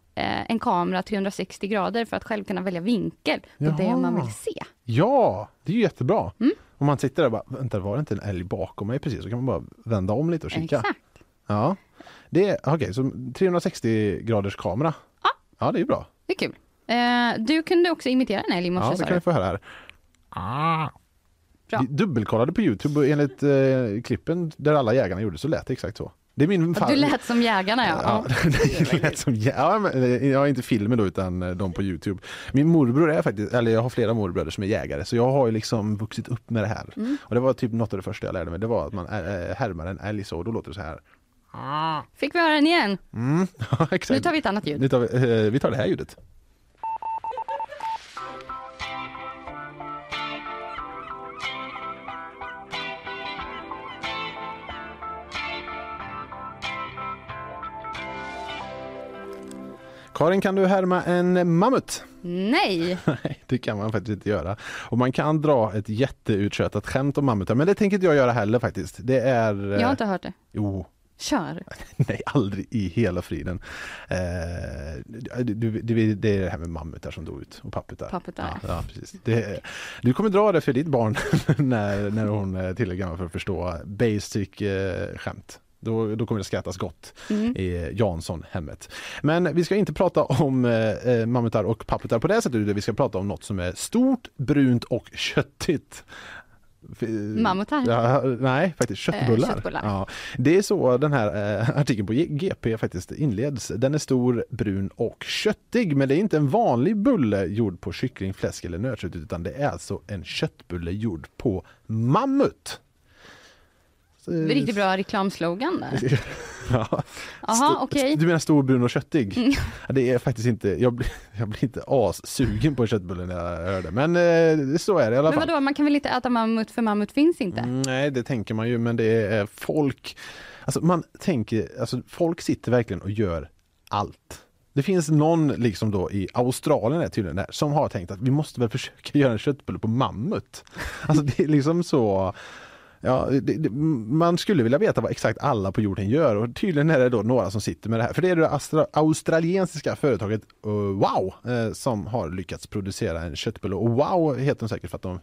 en kamera 360 grader för att själv kunna välja vinkel på det Jaha. man vill se. Ja, det är jättebra. Mm. Om man sitter där och bara, vänta var det inte en älg bakom mig precis? Så kan man bara vända om lite och kika. Exakt. Ja, det är okej, så 360 graders kamera. Ja. Ja, det är bra. Det är kul. Eh, du kunde också imitera en älg i morse Ja, det kan vi få höra här. Ah. Bra. Dubbelkollade på Youtube och enligt eh, klippen där alla jägarna gjorde så lät det exakt så. Det är min Ja, Du lät som jägarna ja. Ja, lät som, eh, ja, inte filmen då utan eh, de på Youtube. Min morbror är faktiskt, eller jag har flera morbröder som är jägare så jag har ju liksom vuxit upp med det här. Mm. Och det var typ något av det första jag lärde mig, det var att man äh, härmar en älg så då låter det så här. Fick vi höra den igen? Mm, ja. Nu tar vi ett annat ljud. Nu tar vi, eh, vi tar det här ljudet. Karin, kan du härma en mammut? Nej, Nej, det kan man faktiskt inte göra. Och man kan dra ett jätteuttjötat skämt om mammutar, men det tänker inte jag göra heller faktiskt. Det är... eh, jag har inte hört det. Jo, Kör. nej aldrig i hela friden. Eh, det är det här med mammutar som dog ut och papputar. Papputar. Ja, ja, precis. Det, du kommer dra det för ditt barn när, när hon är tillräckligt gammal för att förstå basic eh, skämt. Då, då kommer det skrattas gott Mm. i Jansson-hemmet. Men vi ska inte prata om eh, eh, mammutar och papputar på det sättet, vi ska prata om något som är stort, brunt och köttigt. F- Mammutar? Ja, nej, faktiskt köttbullar. Eh, köttbullar. Ja, det är så den här eh, artikeln på GP faktiskt inleds. Den är stor, brun och köttig, men det är inte en vanlig bulle gjord på kyckling, fläsk eller nötkött, utan det är alltså en köttbulle gjord på mammut. Så- Riktigt bra reklamslogan där. Ja. Sto- okej. Du menar stor, brun och köttig? Mm. Det är faktiskt inte, jag blir, jag blir inte assugen på köttbulle när jag hör det. Men eh, så är det i alla Men fall. vadå, man kan väl inte äta mammut för mammut finns inte? Mm, nej, det tänker man ju, men det är folk, alltså man tänker, alltså folk sitter verkligen och gör allt Det finns någon liksom då i Australien är tydligen där, som har tänkt att vi måste väl försöka göra en köttbulle på mammut. Alltså det är liksom så Ja, det, det, man skulle vilja veta vad exakt alla på jorden gör och tydligen är det då några som sitter med det här. För det är det astra, australiensiska företaget uh, Wow eh, som har lyckats producera en köttbulle. Och Wow heter de säkert för att de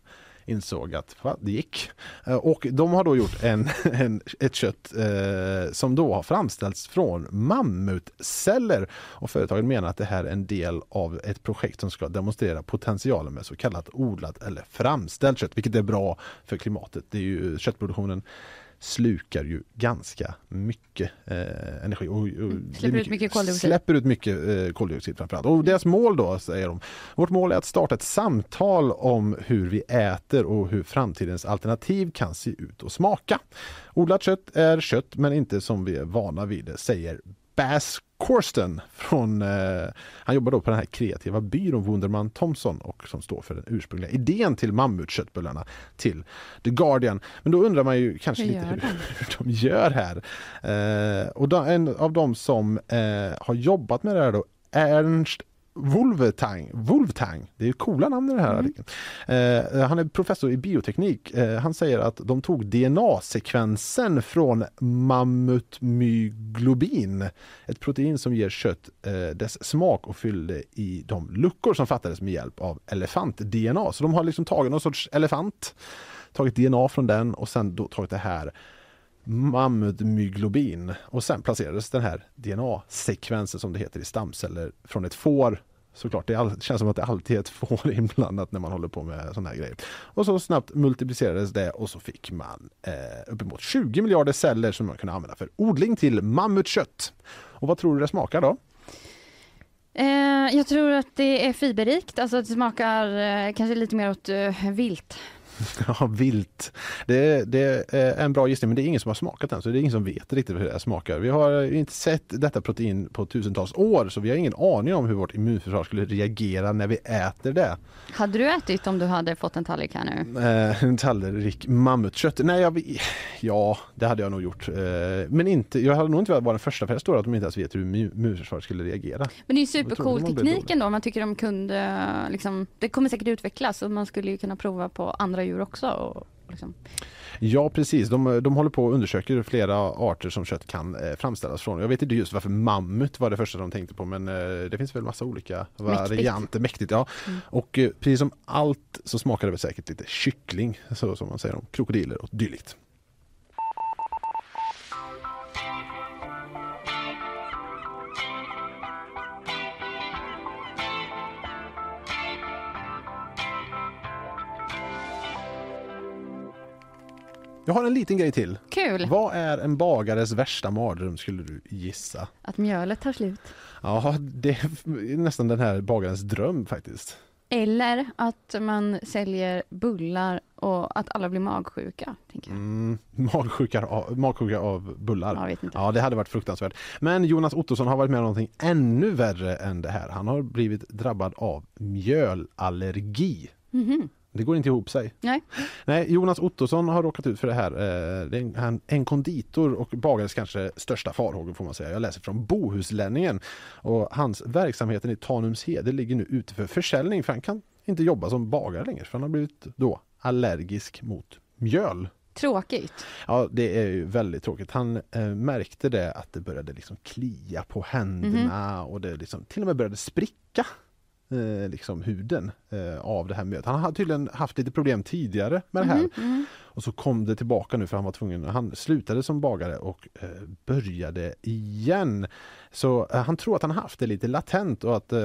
insåg att va, det gick. Eh, och de har då gjort en, en ett kött eh, som då har framställts från mammutceller. Och företaget menar att det här är en del av ett projekt som ska demonstrera potentialen med så kallat odlat eller framställt kött, vilket är bra för klimatet. Det är ju köttproduktionen slukar ju ganska mycket eh, energi. Och, och släpper mycket, ut mycket koldioxid. Släpper ut mycket eh, koldioxid framförallt. Och deras mål då, säger de, vårt mål är att starta ett samtal om hur vi äter och hur framtidens alternativ kan se ut och smaka. Odlat kött är kött men inte som vi är vana vid det, säger Bass Corsten från, eh, han jobbar då på den här kreativa byrån Wunderman Thompson och som står för den ursprungliga idén till mammutköttbullarna till The Guardian. Men då undrar man ju kanske lite hur, de? hur de gör här. Eh, och då, en av de som eh, har jobbat med det här då, Ernst Wolvetang, Wolvetang, det är coola namn i det här artikeln. Eh, han är professor i bioteknik. Eh, han säger att de tog DNA-sekvensen från mammutmyglobin, ett protein som ger kött eh, dess smak och fyllde i de luckor som fattades med hjälp av elefant-DNA. Så de har liksom tagit någon sorts elefant, tagit DNA från den och sen då tagit det här mammutmyglobin och sen placerades den här DNA-sekvensen som det heter i stamceller från ett får. Såklart, det all, känns som att det alltid är ett får inblandat när man håller på med sådana här grejer. Och så snabbt multiplicerades det och så fick man eh, uppemot 20 miljarder celler som man kunde använda för odling till mammutkött. Och vad tror du det smakar då? Eh, jag tror att det är fiberrikt, alltså att det smakar eh, kanske lite mer åt eh, vilt. Ja, vilt. Det, det är en bra gissning men det är ingen som har smakat den så det är ingen som vet riktigt hur det smakar. Vi har inte sett detta protein på tusentals år så vi har ingen aning om hur vårt immunförsvar skulle reagera när vi äter det. Hade du ätit om du hade fått en tallrik här nu? Eh, en tallrik mammutkött. Nej, jag, ja, det hade jag nog gjort. Eh, men inte, jag hade nog inte varit den första för det står att de inte ens vet hur immunförsvaret skulle reagera. Men det är ju Jag supercool teknik ändå. Man tycker de kunde, liksom, det kommer säkert utvecklas och man skulle kunna prova på andra djur också. Och, liksom. Ja precis, de, de håller på och undersöker flera arter som kött kan eh, framställas från. Jag vet inte just varför mammut var det första de tänkte på men eh, det finns väl massa olika varianter. Mäktigt. ja. Mm. Och eh, precis som allt så smakar det väl säkert lite kyckling, så som man säger om krokodiler och dylikt. Jag har en liten grej till. Kul! Vad är en bagares värsta mardröm skulle du gissa? Att mjölet tar slut. Ja, det är nästan den här bagarens dröm faktiskt. Eller att man säljer bullar och att alla blir magsjuka. Tänker jag. Mm, magsjuka, av, magsjuka av bullar. Jag vet inte. Ja, det hade varit fruktansvärt. Men Jonas Ottosson har varit med om någonting ännu värre än det här. Han har blivit drabbad av mjölallergi. Mhm. Det går inte ihop sig. Nej. Nej, Jonas Ottosson har råkat ut för det här. Eh, Det är en, han- en konditor och bagares kanske största farhågor får man säga. Jag läser från Bohuslänningen. Och hans verksamheten i Tanumshede ligger nu ute för försäljning för han kan inte jobba som bagare längre för han har blivit då allergisk mot mjöl. Tråkigt. Ja, det är ju väldigt tråkigt. Han eh, märkte det att det började liksom klia på händerna och det liksom till och med började spricka eh, liksom huden eh, av det här mjölet. Han har tydligen haft lite problem tidigare med det här. Och så kom det tillbaka nu för han var tvungen, han slutade som bagare och eh, började igen. Så eh, han tror att han haft det lite latent och att eh,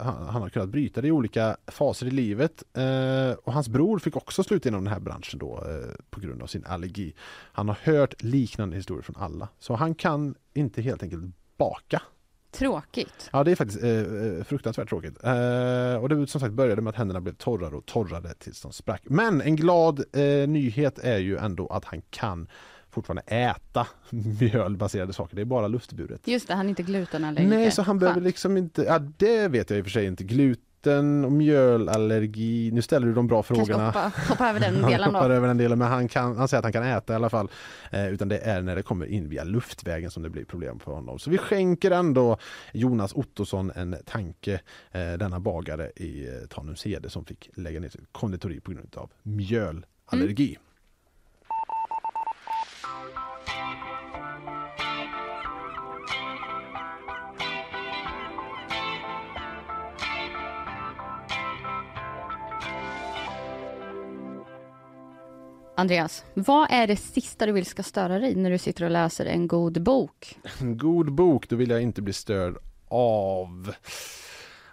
han, han har kunnat bryta det i olika faser i livet. Eh, och hans bror fick också sluta inom den här branschen då på grund av sin allergi. Han har hört liknande historier från alla. Så han kan inte helt enkelt baka. Tråkigt. Ja det är faktiskt eh, eh, fruktansvärt tråkigt. Eh, och det som sagt började med att händerna blev torrare och torrare tills de sprack. Men en glad eh, nyhet är ju ändå att han kan fortfarande äta mjölbaserade saker. Det är bara luftburet. Just det, han är inte glutenallergiker. Nej, så han behöver liksom inte, ja det vet jag i och för sig inte. Glut, gluten och mjölallergi. Nu ställer du de bra Kanske frågorna. hoppa, hoppa över den delen hoppar då. över den delen men han, kan, han säger att han kan äta i alla fall. Eh, utan det är när det kommer in via luftvägen som det blir problem för honom. Så vi skänker ändå Jonas Ottosson en tanke. Eh, denna bagare i eh, Tanumshede som fick lägga ner sitt konditori på grund av mjölallergi. Andreas, vad är det sista du vill ska störa dig när du sitter och läser en god bok? En god bok, då vill jag inte bli störd av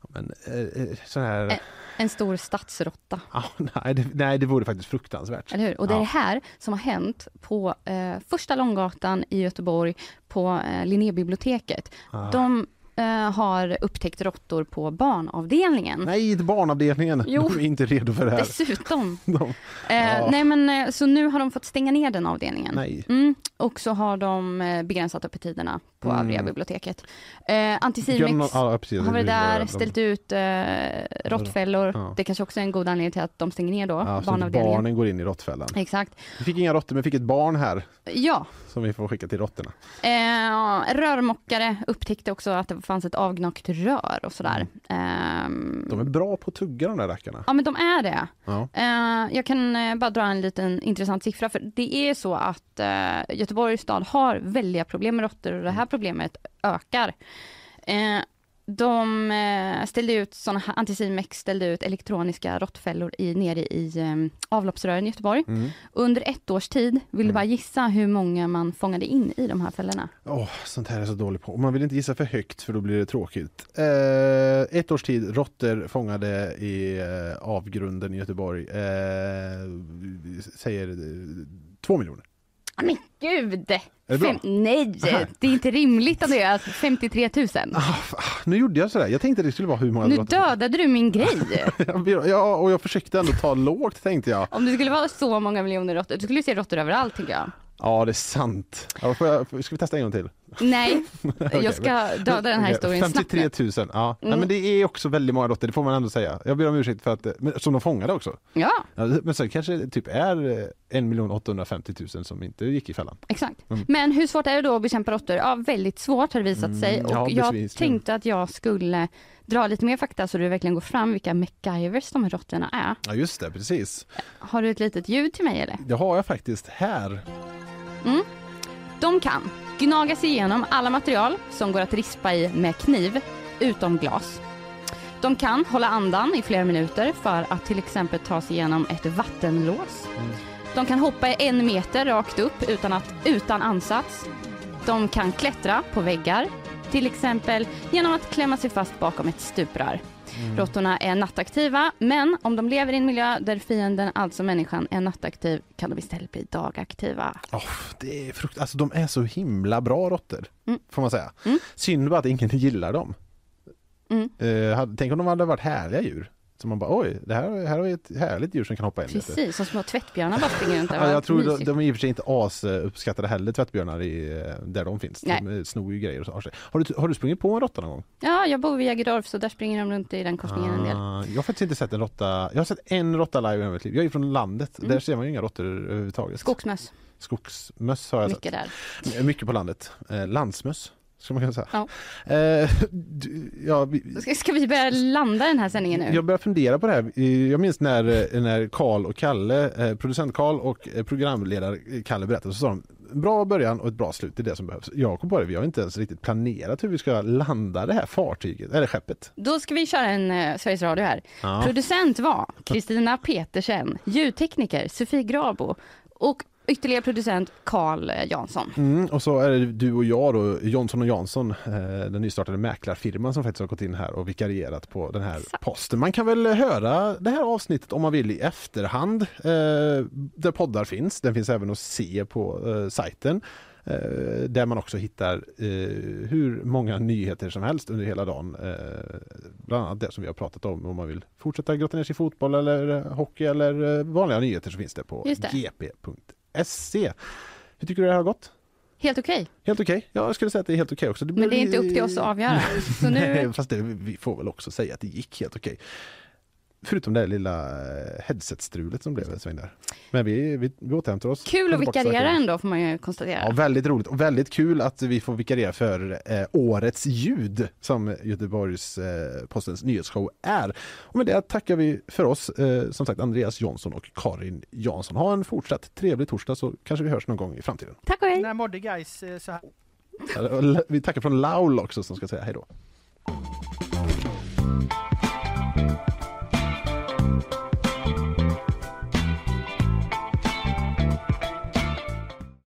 men, eh, eh, här... En, en stor stadsråtta, Ja, nej, det, nej, det vore faktiskt fruktansvärt. eller hur? Och det är Ja. det här som har hänt på eh, Första Långgatan i Göteborg på eh, Linnébiblioteket. Ah. De har upptäckt råttor på barnavdelningen. Nej, inte barnavdelningen. Jo. De är inte redo för det här. Dessutom. De, Eh, Ja. Nej men eh, så nu har de fått stänga ner den avdelningen. nej. Mm, och så har de eh, begränsat öppettiderna på Mm. övriga biblioteket. Eh, Anticimex ja, precis, har varit där. De- ställt ut eh, råttfällor. Ja. Det kanske också är en god anledning till att de stänger ner då, Ja, barnavdelningen. barnen går in i råttfällan. Exakt. Vi fick inga råttor men fick ett barn här Ja, som vi får skicka till råttorna. eh, rörmokare upptäckte också att det fanns ett avgnagt rör och sådär. Ehm, De är bra på att tugga de där rackarna. Ja men de är det. Ja. Eh, jag kan eh, bara dra en liten intressant siffra för det är så att eh, Göteborgs stad har väldiga problem med råttor och det här problemet ökar. De eh, ställde ut såna här, Anticimex ställde ut elektroniska råttfällor i, nere i eh, avloppsrören i Göteborg. Mm. Under ett års tid, vill du bara gissa hur många man fångade in i de här fällorna? Åh, sånt här är så dålig på. Man vill inte gissa för högt för då blir det tråkigt. Eh, ett års tid, råttor fångade i eh, avgrunden i Göteborg. Eh, säger eh, två miljoner. Ah, Men gud! det bra? nej, det är inte rimligt Andreas. 53 000. Nu gjorde jag sådär. Jag tänkte det skulle vara hur många Nu dödade du min grej. Ja, och jag försökte ändå ta lågt tänkte jag. Om det skulle vara så många miljoner råttor, du skulle se råttor överallt tycker jag. Ja, det är sant. Ja, får jag, ska vi testa en gång till? Nej, Okej, jag ska döda den här historien snabbt. 53 nu. 000, ja. Nej, Mm. men det är också väldigt många råttor, det får man ändå säga. Jag ber om ursäkt för att, men, som de fångade också. Ja, Ja, men sen kanske det typ är eh, 1 850 000 som inte gick i fällan. exakt. Mm. Men hur svårt är det då att bekämpa råttor? Ja, väldigt svårt har det visat Mm, sig. Och ja, jag tänkte att jag skulle dra lite mer fakta så det verkligen går fram vilka MacGyvers de här råttorna är. Ja just det, precis. Har du ett litet ljud till mig eller? Det har jag faktiskt här. Mm. De kan gnaga sig igenom alla material som går att rispa i med kniv, utom glas. De kan hålla andan i flera minuter för att till exempel ta sig igenom ett vattenlås. De kan hoppa en meter rakt upp utan, att, utan ansats. De kan klättra på väggar, till exempel genom att klämma sig fast bakom ett stuprör. Råttorna är nattaktiva, men om de lever i en miljö där fienden, alltså människan, är nattaktiv kan de istället bli dagaktiva. Oh, det är frukt... Alltså de är så himla bra råttor. Mm. Får man säga. Mm. Synd bara att ingen gillar dem. Mm. Hade- tänk om de hade varit härliga djur. Så man bara oj, det här, här har vi ett härligt djur som kan hoppa in lite. Precis, som små tvättbjörnar bara springer runt där. Ja, jag tror de, de är i och för sig inte as eh, uppskattade heller tvättbjörnar i, eh, där de finns. Nej. De eh, snor ju grejer och så har sig. Har du, har du sprungit på en råtta någon gång? Ja, jag bor vid Jägerdorf så där springer de runt i den korsningen en del. Ah, jag har faktiskt inte sett en råtta. Jag har sett en råtta live i mitt liv. Jag är från landet. Mm. Där ser man ju inga råttor överhuvudtaget. Skogsmöss, Skogsmöss har jag mycket där. sett. Mycket på landet. Eh, landsmöss. Ska man kunna säga. Ja. Eh, du, ja, vi, Ska, ska vi börja landa den här sändningen nu? jag börjar fundera på det här. Eh, Jag minns när, eh, när Karl och Kalle, eh, producent Karl och eh, programledare Kalle berättade så sa de bra början och ett bra slut, det är det som behövs. Jag kom på det, vi har inte ens riktigt planerat hur vi ska landa det här fartyget, eller skeppet. Då ska vi köra en uh, Sveriges Radio här. Ja. Producent var Kristina Petersen, ljudtekniker Sofie Grabo och ytterligare producent Carl eh, Jansson. Mm, och så är det du och jag då, Jonsson och Jansson, eh, den nystartade mäklarfirman som faktiskt har gått in här och vikarierat på den här Exakt. posten. Man kan väl höra det här avsnittet om man vill i efterhand, eh, där poddar finns. Den finns även att se på eh, sajten. Där man också hittar eh, hur många nyheter som helst under hela dagen. Eh, bland annat det som vi har pratat om. Om man vill fortsätta grotta ner sig i fotboll eller hockey eller vanliga nyheter så finns det på Just det. gp.se. Hur tycker du det här har gått? Helt okej. Helt okej. Ja, jag skulle säga att det är helt okej också. Men det är inte upp till oss att avgöra. Så nu... Nej, fast det, vi får väl också säga att det gick helt okej. Förutom det lilla eh, headset-strulet som blev en sväng där. Men vi, vi, vi återhämtar oss. Kul att vikariera ändå får man ju konstatera. Ja, väldigt roligt och väldigt kul att vi får vikariera för eh, årets ljud som Göteborgs eh, Postens nyhetsshow är. Och med det tackar vi för oss, eh, som sagt Andreas Jonsson och Karin Jansson. Ha en fortsatt trevlig torsdag så kanske vi hörs någon gång i framtiden. Tack och hej! När mådde guys eh, så här? Vi tackar från Laul också som ska säga hej då.